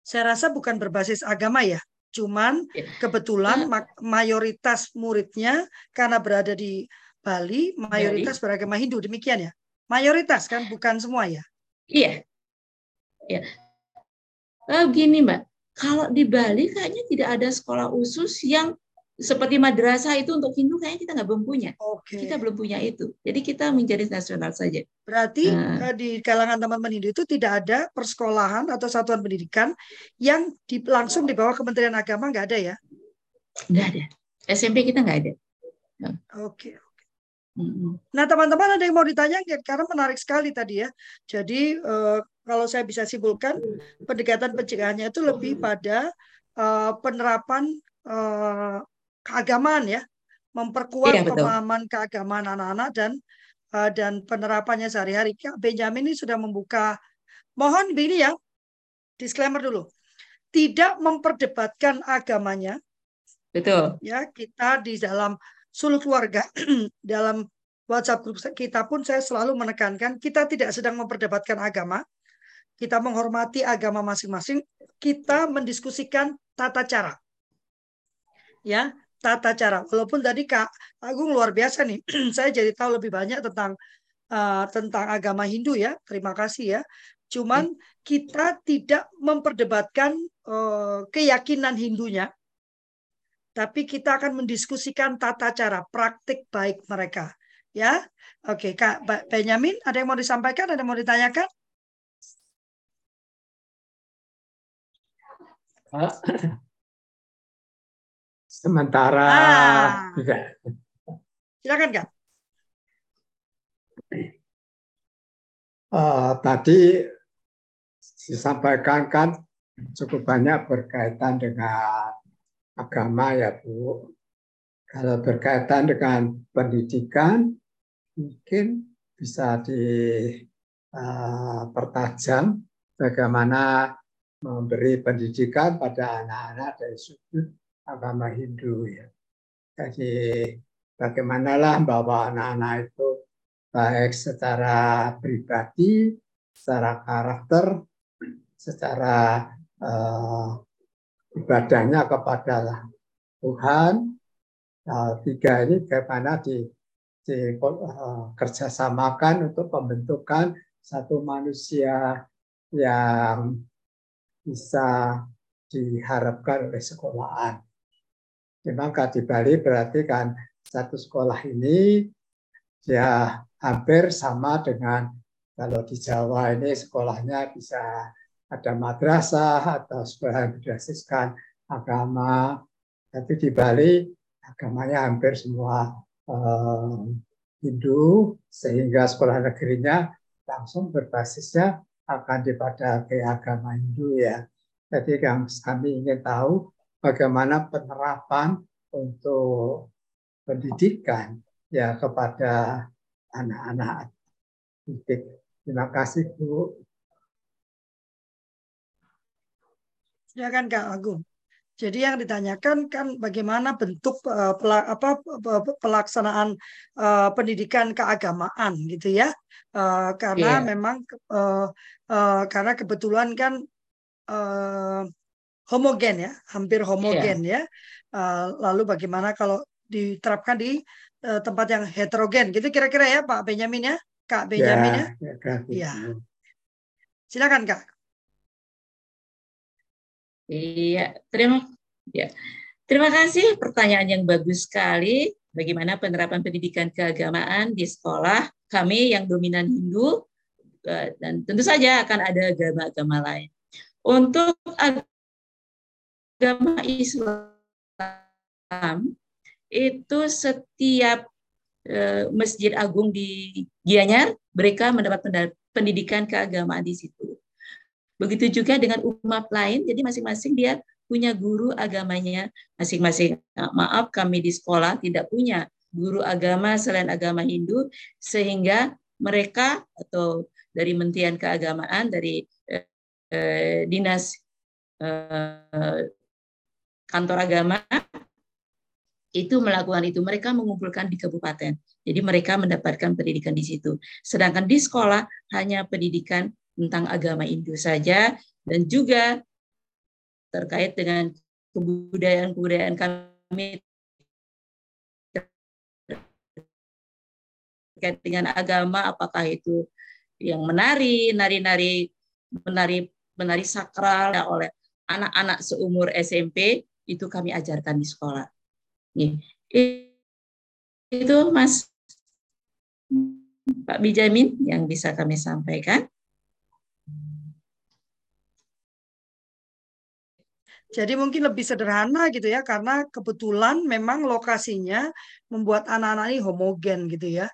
saya rasa bukan berbasis agama ya. Cuman ya. kebetulan mayoritas muridnya karena berada di Bali, mayoritas beragama Hindu. Demikian ya. Mayoritas kan, bukan semua ya. Iya. Ya. Oh, gini Mbak, kalau di Bali kayaknya tidak ada sekolah khusus yang seperti madrasah itu untuk Hindu kayaknya kita nggak belum punya. Okay. Kita belum punya itu. Jadi kita menjadi nasional saja. Berarti uh, di kalangan teman-teman Hindu itu tidak ada persekolahan atau satuan pendidikan yang di, langsung di bawah Kementerian Agama nggak ada ya? Nggak ada. SMP kita nggak ada. Oke. Okay. Nah teman-teman ada yang mau ditanya karena menarik sekali tadi ya. Jadi uh, kalau saya bisa simpulkan pendekatan pencegahannya itu lebih pada uh, penerapan uh, keagamaan ya, memperkuat iya, pemahaman keagamaan anak-anak dan uh, dan penerapannya sehari-hari. Benjamin ini sudah membuka. Mohon begini ya, disclaimer dulu. Tidak memperdebatkan agamanya. Betul. Ya, kita di dalam suluk keluarga dalam WhatsApp grup kita pun saya selalu menekankan kita tidak sedang memperdebatkan agama. Kita menghormati agama masing-masing, kita mendiskusikan tata cara. Ya, tata cara. Walaupun tadi Kak Agung luar biasa nih, saya jadi tahu lebih banyak tentang uh, tentang agama Hindu ya. Terima kasih ya. Cuman kita tidak memperdebatkan uh, keyakinan Hindunya, tapi kita akan mendiskusikan tata cara praktik baik mereka. Ya, oke Kak Benyamin, ada yang mau disampaikan? Ada yang mau ditanyakan? Sementara ah. Silakan Kak. Uh, tadi disampaikan kan cukup banyak berkaitan dengan agama ya Bu. Kalau berkaitan dengan pendidikan mungkin bisa dipertajam uh, bagaimana memberi pendidikan pada anak-anak dari sudut agama Hindu ya. Jadi bagaimanalah bahwa anak-anak itu baik secara pribadi, secara karakter, secara uh, ibadahnya kepada Tuhan. Nah, tiga ini bagaimana di, di uh, kerjasamakan untuk pembentukan satu manusia yang bisa diharapkan oleh sekolahan. Memang di Bali berarti kan satu sekolah ini ya hampir sama dengan kalau di Jawa ini sekolahnya bisa ada madrasah atau sekolah yang berbasiskan agama. Tapi di Bali agamanya hampir semua eh, Hindu sehingga sekolah negerinya langsung berbasisnya akan ke agama Hindu ya. Jadi yang kami ingin tahu bagaimana penerapan untuk pendidikan ya kepada anak-anak. Terima kasih Bu. Silakan Kak Agung. Jadi yang ditanyakan kan bagaimana bentuk uh, apa pelaksanaan uh, pendidikan keagamaan gitu ya. Uh, karena yeah. memang uh, uh, karena kebetulan kan uh, homogen ya, hampir homogen yeah. ya. Uh, lalu bagaimana kalau diterapkan di uh, tempat yang heterogen gitu kira-kira ya Pak Benjamin ya, Kak Benjamin ya. Ya. ya. ya. Silakan Kak. Iya, terima ya. Terima kasih pertanyaan yang bagus sekali. Bagaimana penerapan pendidikan keagamaan di sekolah kami yang dominan Hindu eh, dan tentu saja akan ada agama-agama lain. Untuk agama Islam itu setiap eh, masjid agung di Gianyar mereka mendapat pendidikan keagamaan di situ. Begitu juga dengan umat lain, jadi masing-masing dia punya guru agamanya masing-masing. Nah, maaf kami di sekolah tidak punya guru agama selain agama Hindu, sehingga mereka atau dari Mentian Keagamaan, dari eh, dinas eh, kantor agama itu melakukan itu. Mereka mengumpulkan di kabupaten. Jadi mereka mendapatkan pendidikan di situ. Sedangkan di sekolah hanya pendidikan tentang agama Hindu saja dan juga terkait dengan kebudayaan-kebudayaan kami terkait dengan agama apakah itu yang menari, nari-nari menari menari sakral oleh anak-anak seumur SMP itu kami ajarkan di sekolah. Itu Mas Pak Bijamin yang bisa kami sampaikan. Jadi mungkin lebih sederhana gitu ya karena kebetulan memang lokasinya membuat anak-anak ini homogen gitu ya.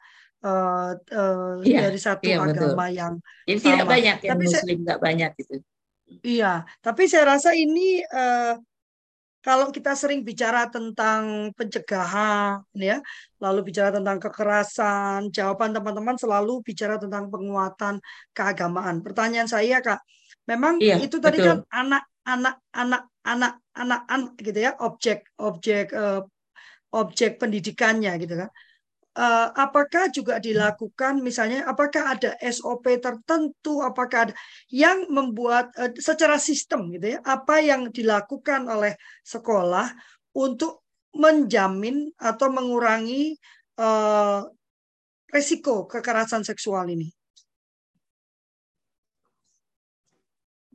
Uh, uh, iya, dari satu iya, agama betul. yang Jadi sama. tidak banyak yang tapi muslim nggak banyak gitu. Iya, tapi saya rasa ini uh, kalau kita sering bicara tentang pencegahan ya, lalu bicara tentang kekerasan, jawaban teman-teman selalu bicara tentang penguatan keagamaan. Pertanyaan saya Kak, memang iya, itu tadi betul. kan anak anak anak anak anak anak gitu ya objek objek uh, objek pendidikannya gitu kan. Uh, apakah juga dilakukan misalnya apakah ada SOP tertentu apakah ada yang membuat uh, secara sistem gitu ya apa yang dilakukan oleh sekolah untuk menjamin atau mengurangi uh, resiko kekerasan seksual ini?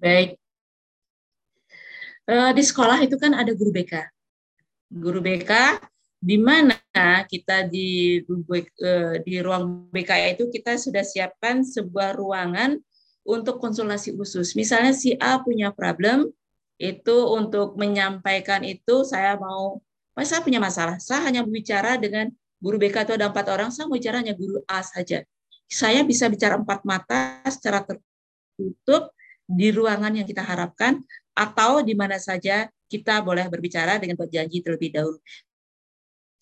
Baik Eh, di sekolah itu kan ada guru BK. Guru BK di mana kita di eh, di ruang BK itu kita sudah siapkan sebuah ruangan untuk konsultasi khusus. Misalnya si A punya problem itu untuk menyampaikan itu saya mau saya punya masalah, saya hanya berbicara dengan guru BK itu ada empat orang, saya mau bicara hanya guru A saja. Saya bisa bicara empat mata secara tertutup di ruangan yang kita harapkan atau di mana saja kita boleh berbicara dengan buat janji terlebih dahulu.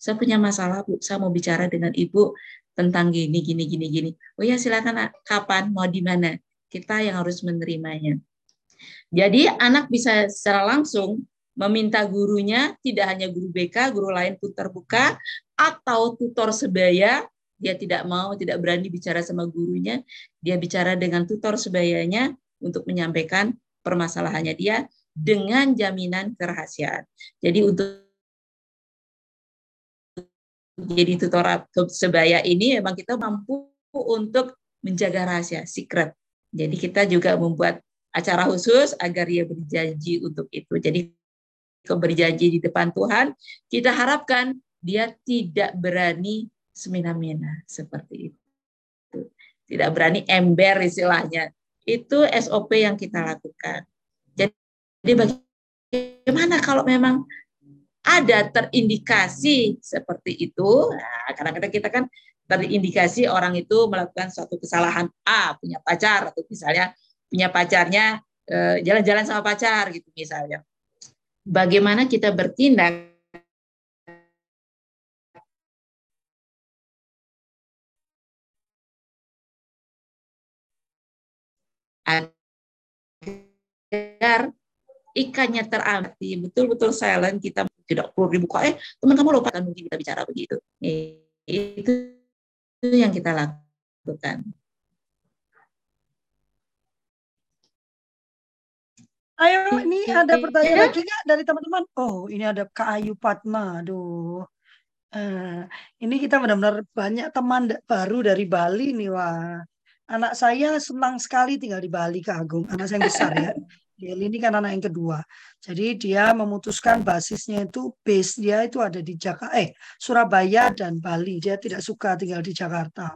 Saya punya masalah, Bu. Saya mau bicara dengan Ibu tentang gini, gini, gini, gini. Oh ya, silakan. Kapan? Mau di mana? Kita yang harus menerimanya. Jadi anak bisa secara langsung meminta gurunya, tidak hanya guru BK, guru lain pun terbuka, atau tutor sebaya, dia tidak mau, tidak berani bicara sama gurunya, dia bicara dengan tutor sebayanya untuk menyampaikan permasalahannya dia dengan jaminan kerahasiaan. Jadi untuk jadi tutor sebaya ini memang kita mampu untuk menjaga rahasia, secret. Jadi kita juga membuat acara khusus agar dia berjanji untuk itu. Jadi berjanji di depan Tuhan, kita harapkan dia tidak berani semena-mena seperti itu. Tidak berani ember istilahnya. Itu SOP yang kita lakukan. Jadi bagaimana kalau memang ada terindikasi seperti itu, nah, karena kita, kita kan terindikasi orang itu melakukan suatu kesalahan A, punya pacar atau misalnya punya pacarnya eh, jalan-jalan sama pacar gitu misalnya. Bagaimana kita bertindak agar ikannya terarti betul-betul silent kita tidak perlu dibuka eh teman kamu lupa kan mungkin kita bicara begitu itu yang kita lakukan Ayo, ini ada pertanyaan ya. lagi nggak dari teman-teman? Oh, ini ada Kak Ayu Padma. Aduh, uh, ini kita benar-benar banyak teman baru dari Bali nih, wah. Anak saya senang sekali tinggal di Bali, Kak Agung. Anak saya yang besar ya. Deli ini kan anak yang kedua. Jadi dia memutuskan basisnya itu base dia itu ada di Jakarta, eh Surabaya dan Bali. Dia tidak suka tinggal di Jakarta.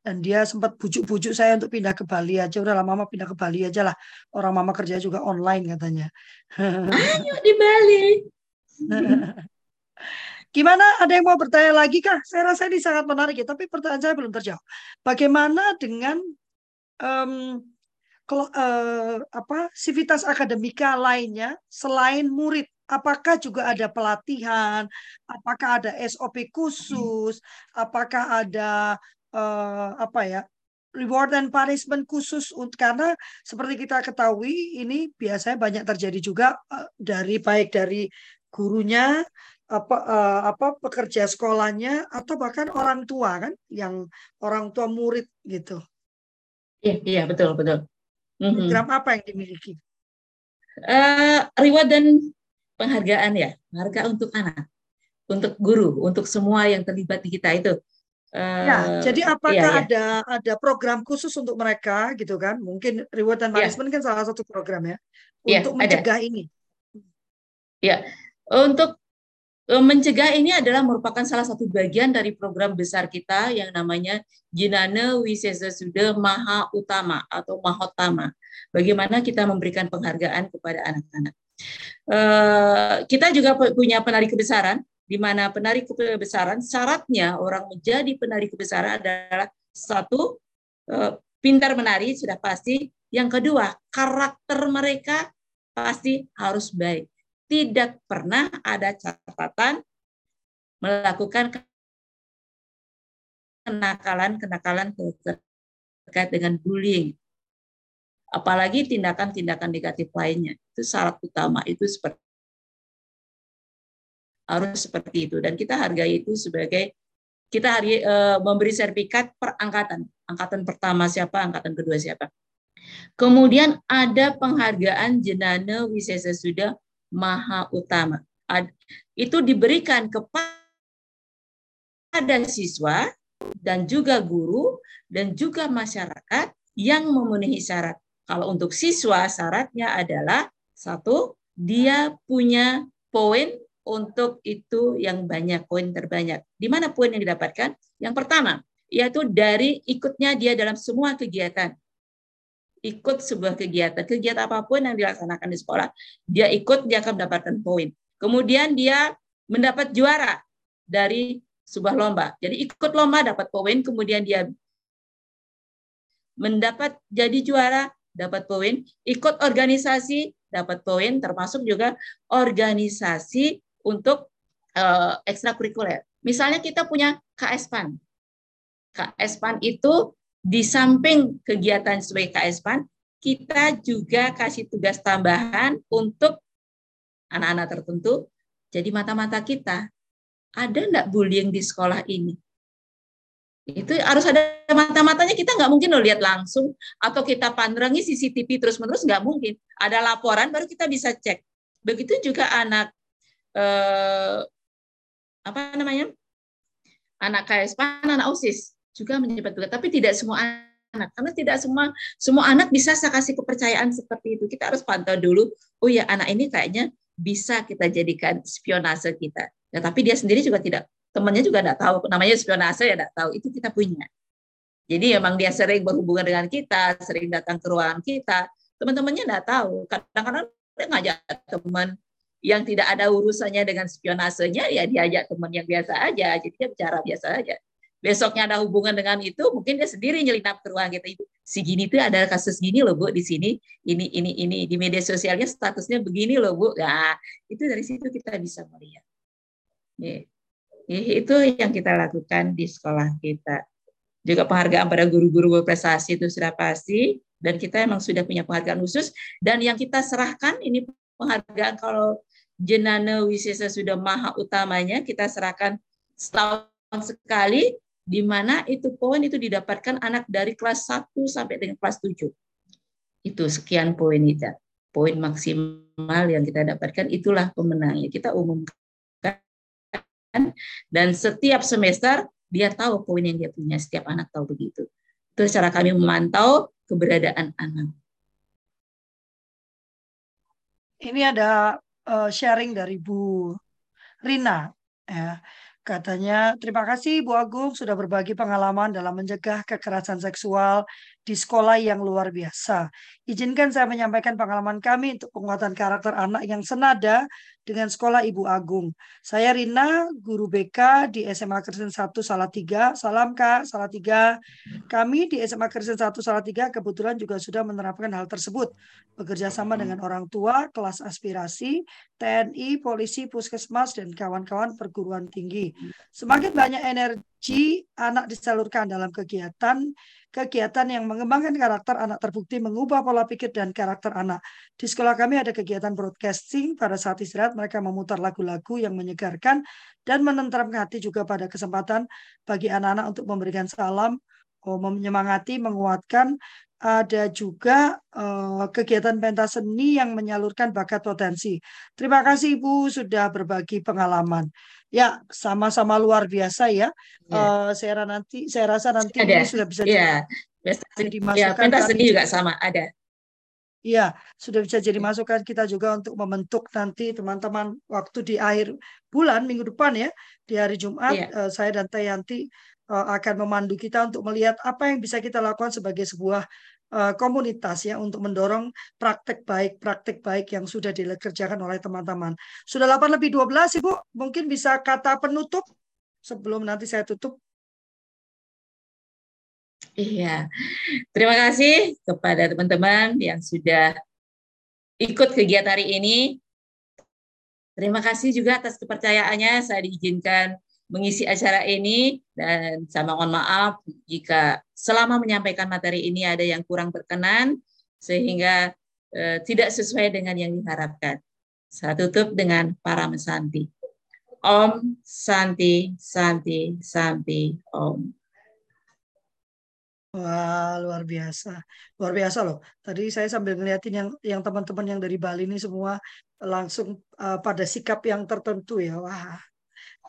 Dan dia sempat bujuk-bujuk saya untuk pindah ke Bali aja. Udah lah mama pindah ke Bali aja lah. Orang mama kerja juga online katanya. Ayo di Bali. Gimana? Ada yang mau bertanya lagi kah? Saya rasa ini sangat menarik ya, tapi pertanyaan saya belum terjawab. Bagaimana dengan um, uh, apa sivitas akademika lainnya selain murid? Apakah juga ada pelatihan? Apakah ada SOP khusus? Apakah ada uh, apa ya reward and punishment khusus untuk karena seperti kita ketahui ini biasanya banyak terjadi juga uh, dari baik dari gurunya apa uh, apa pekerja sekolahnya atau bahkan orang tua kan yang orang tua murid gitu. Iya, iya betul betul. Mhm. Program mm -hmm. apa yang dimiliki? Uh, reward dan penghargaan ya, harga untuk anak, untuk guru, untuk semua yang terlibat di kita itu. Uh, ya, jadi apakah iya, iya. ada ada program khusus untuk mereka gitu kan? Mungkin reward dan iya. management kan salah satu program ya iya, untuk mencegah ada. ini. Ya, untuk mencegah ini adalah merupakan salah satu bagian dari program besar kita yang namanya Jinana Wisesa Suda Maha Utama atau Mahotama. Bagaimana kita memberikan penghargaan kepada anak-anak. E, kita juga punya penari kebesaran, di mana penari kebesaran syaratnya orang menjadi penari kebesaran adalah satu e, pintar menari sudah pasti, yang kedua karakter mereka pasti harus baik tidak pernah ada catatan melakukan kenakalan-kenakalan terkait dengan bullying. Apalagi tindakan-tindakan negatif lainnya. Itu syarat utama itu seperti harus seperti itu dan kita hargai itu sebagai kita hari e, memberi sertifikat per angkatan. Angkatan pertama siapa, angkatan kedua siapa. Kemudian ada penghargaan jenana wisesa sudah maha utama. Itu diberikan kepada siswa dan juga guru dan juga masyarakat yang memenuhi syarat. Kalau untuk siswa syaratnya adalah satu, dia punya poin untuk itu yang banyak, poin terbanyak. Di mana poin yang didapatkan? Yang pertama, yaitu dari ikutnya dia dalam semua kegiatan ikut sebuah kegiatan, kegiatan apa pun yang dilaksanakan di sekolah, dia ikut, dia akan mendapatkan poin. Kemudian dia mendapat juara dari sebuah lomba. Jadi ikut lomba dapat poin, kemudian dia mendapat jadi juara dapat poin, ikut organisasi dapat poin, termasuk juga organisasi untuk uh, ekstrakurikuler. Misalnya kita punya KSPAN. KSPAN itu di samping kegiatan sebagai KSPAN, kita juga kasih tugas tambahan untuk anak-anak tertentu. Jadi mata-mata kita, ada enggak bullying di sekolah ini? Itu harus ada mata-matanya, kita nggak mungkin loh lihat langsung, atau kita pandrangi CCTV terus-menerus, nggak mungkin. Ada laporan, baru kita bisa cek. Begitu juga anak, eh, apa namanya, anak KSPAN, anak OSIS juga menjabat tugas, tapi tidak semua anak karena tidak semua semua anak bisa saya kasih kepercayaan seperti itu. Kita harus pantau dulu. Oh ya anak ini kayaknya bisa kita jadikan spionase kita. Ya, tapi dia sendiri juga tidak temannya juga tidak tahu namanya spionase ya tidak tahu itu kita punya. Jadi emang dia sering berhubungan dengan kita, sering datang ke ruangan kita, teman-temannya tidak tahu. Kadang-kadang dia ngajak teman yang tidak ada urusannya dengan spionasenya, ya diajak teman yang biasa aja, jadi dia bicara biasa aja besoknya ada hubungan dengan itu, mungkin dia sendiri nyelinap ke ruang kita itu. Si gini tuh ada kasus gini loh Bu di sini, ini ini ini di media sosialnya statusnya begini loh Bu. Nah, itu dari situ kita bisa melihat. Ya. Itu yang kita lakukan di sekolah kita. Juga penghargaan pada guru-guru berprestasi itu sudah pasti dan kita emang sudah punya penghargaan khusus dan yang kita serahkan ini penghargaan kalau jenana wisesa sudah maha utamanya kita serahkan setahun sekali di mana itu poin itu didapatkan anak dari kelas 1 sampai dengan kelas 7. Itu sekian poin itu. Poin maksimal yang kita dapatkan itulah pemenangnya. Kita umumkan dan setiap semester dia tahu poin yang dia punya. Setiap anak tahu begitu. Itu cara kami memantau keberadaan anak. ini ada uh, sharing dari Bu Rina ya. Katanya, terima kasih Bu Agung sudah berbagi pengalaman dalam mencegah kekerasan seksual di sekolah yang luar biasa. Izinkan saya menyampaikan pengalaman kami untuk penguatan karakter anak yang senada dengan sekolah Ibu Agung. Saya Rina, guru BK di SMA Kristen 1 Salatiga. Salam Kak, Salatiga. Kami di SMA Kristen 1 Salatiga kebetulan juga sudah menerapkan hal tersebut. Bekerja sama dengan orang tua, kelas aspirasi, TNI, polisi, puskesmas, dan kawan-kawan perguruan tinggi. Semakin banyak energi anak disalurkan dalam kegiatan kegiatan yang mengembangkan karakter anak terbukti mengubah pola pikir dan karakter anak. Di sekolah kami ada kegiatan broadcasting pada saat istirahat mereka memutar lagu-lagu yang menyegarkan dan menenteramkan hati juga pada kesempatan bagi anak-anak untuk memberikan salam, oh, menyemangati, menguatkan, ada juga uh, kegiatan pentas seni yang menyalurkan bakat potensi. Terima kasih Ibu sudah berbagi pengalaman. Ya, sama-sama luar biasa ya. ya. Uh, saya nanti saya rasa nanti ada. ini sudah bisa ya. Ya, pentas seni juga sama, ada. Iya, sudah bisa jadi masukan kita juga untuk membentuk nanti teman-teman waktu di akhir bulan minggu depan ya, di hari Jumat ya. uh, saya dan Tayanti uh, akan memandu kita untuk melihat apa yang bisa kita lakukan sebagai sebuah Eh, komunitas ya untuk mendorong praktek baik praktek baik yang sudah dikerjakan oleh teman-teman. Sudah 8 lebih 12 Ibu, mungkin bisa kata penutup sebelum nanti saya tutup. Iya. Terima kasih kepada teman-teman yang sudah ikut kegiatan hari ini. Terima kasih juga atas kepercayaannya saya diizinkan mengisi acara ini dan saya mohon maaf jika selama menyampaikan materi ini ada yang kurang berkenan sehingga eh, tidak sesuai dengan yang diharapkan. Saya tutup dengan para mesanti. Om Santi Santi Santi Om. Wah, luar biasa. Luar biasa loh. Tadi saya sambil ngeliatin yang yang teman-teman yang dari Bali ini semua langsung uh, pada sikap yang tertentu ya. Wah,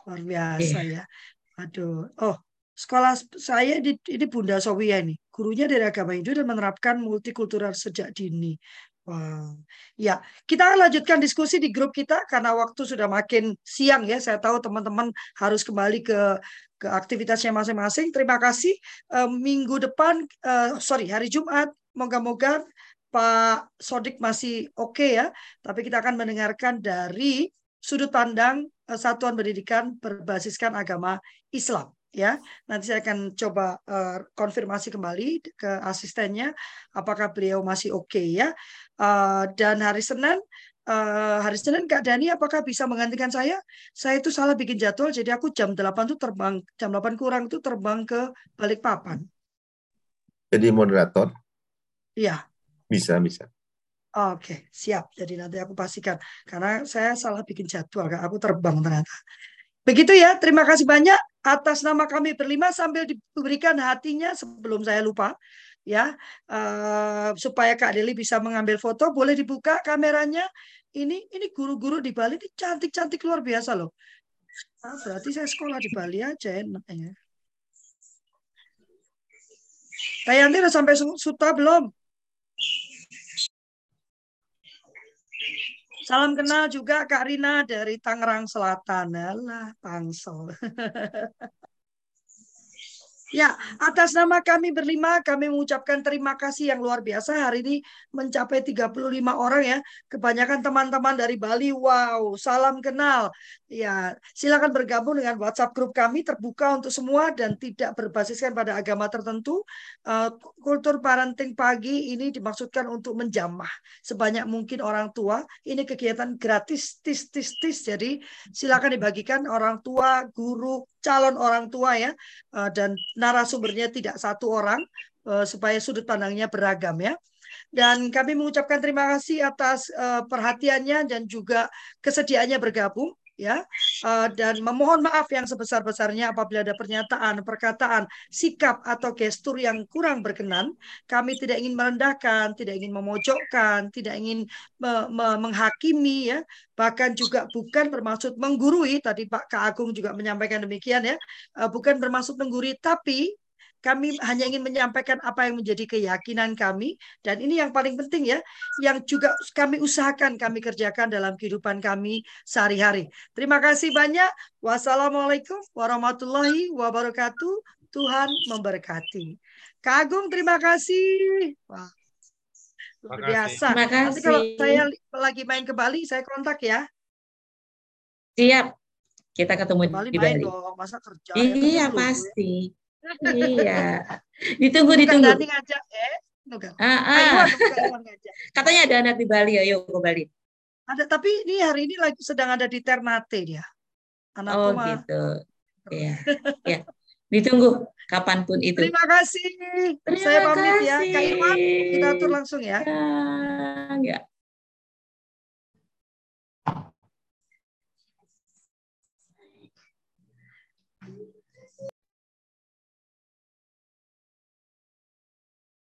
Luar biasa yeah. ya. Aduh. Oh, sekolah saya di, ini Bunda Sowia ini. Gurunya dari agama Hindu dan menerapkan multikultural sejak dini. Wow. Ya, kita lanjutkan diskusi di grup kita karena waktu sudah makin siang ya. Saya tahu teman-teman harus kembali ke ke aktivitasnya masing-masing. Terima kasih. Uh, minggu depan, uh, sorry, hari Jumat, moga-moga Pak Sodik masih oke okay ya. Tapi kita akan mendengarkan dari sudut pandang Eh, satuan pendidikan berbasiskan agama Islam ya. Nanti saya akan coba uh, konfirmasi kembali ke asistennya apakah beliau masih oke okay, ya. Uh, dan hari Senin uh, hari Senin Kak Dani apakah bisa menggantikan saya? Saya itu salah bikin jadwal jadi aku jam 8 tuh terbang jam 8 kurang tuh terbang ke Balikpapan. Jadi moderator? Iya. Bisa, bisa. Oke, siap. Jadi nanti aku pastikan karena saya salah bikin jadwal, aku terbang ternyata. Begitu ya, terima kasih banyak atas nama kami berlima sambil diberikan hatinya sebelum saya lupa ya uh, supaya Kak Deli bisa mengambil foto boleh dibuka kameranya ini ini guru-guru di Bali ini cantik-cantik luar biasa loh nah, berarti saya sekolah di Bali aja enak ya Tayanti udah sampai Suta belum Salam kenal juga Kak Rina dari Tangerang Selatan. Alah, Tangsel. Ya, atas nama kami berlima, kami mengucapkan terima kasih yang luar biasa. Hari ini mencapai 35 orang ya. Kebanyakan teman-teman dari Bali. Wow, salam kenal. Ya, silakan bergabung dengan WhatsApp grup kami terbuka untuk semua dan tidak berbasiskan pada agama tertentu. Uh, kultur parenting pagi ini dimaksudkan untuk menjamah sebanyak mungkin orang tua. Ini kegiatan gratis, tis, tis, tis. Jadi silakan dibagikan orang tua, guru, calon orang tua ya eh, dan narasumbernya tidak satu orang eh, supaya sudut pandangnya beragam ya. Dan kami mengucapkan terima kasih atas eh, perhatiannya dan juga kesediaannya bergabung ya uh, dan memohon maaf yang sebesar-besarnya apabila ada pernyataan, perkataan, sikap atau gestur yang kurang berkenan. Kami tidak ingin merendahkan, tidak ingin memojokkan, tidak ingin me me menghakimi ya, bahkan juga bukan bermaksud menggurui. Tadi Pak Kak Agung juga menyampaikan demikian ya, uh, bukan bermaksud menggurui, tapi kami hanya ingin menyampaikan apa yang menjadi keyakinan kami dan ini yang paling penting ya, yang juga kami usahakan kami kerjakan dalam kehidupan kami sehari-hari. Terima kasih banyak. Wassalamualaikum warahmatullahi wabarakatuh. Tuhan memberkati. Kagum terima kasih. Wah. Luar biasa. Terima Nanti kalau kasih. saya lagi main ke Bali, saya kontak ya. Siap. Kita ketemu Bali di main Bali. dong, masa kerja. ya, Iya loh. pasti. Iya. Ditunggu Bukan ditunggu. nanti ngajak eh. Ah, Ah, ngajak. Katanya ada anak di Bali, ayo ke Bali. Ada tapi ini hari ini lagi sedang ada di Ternate dia. Anakku Oh mah. gitu. Iya. Ya. Ditunggu kapan pun itu. Terima kasih. Terima Saya pamit ya. Kak kasih. Iwan, kita atur langsung ya. Ya, ya.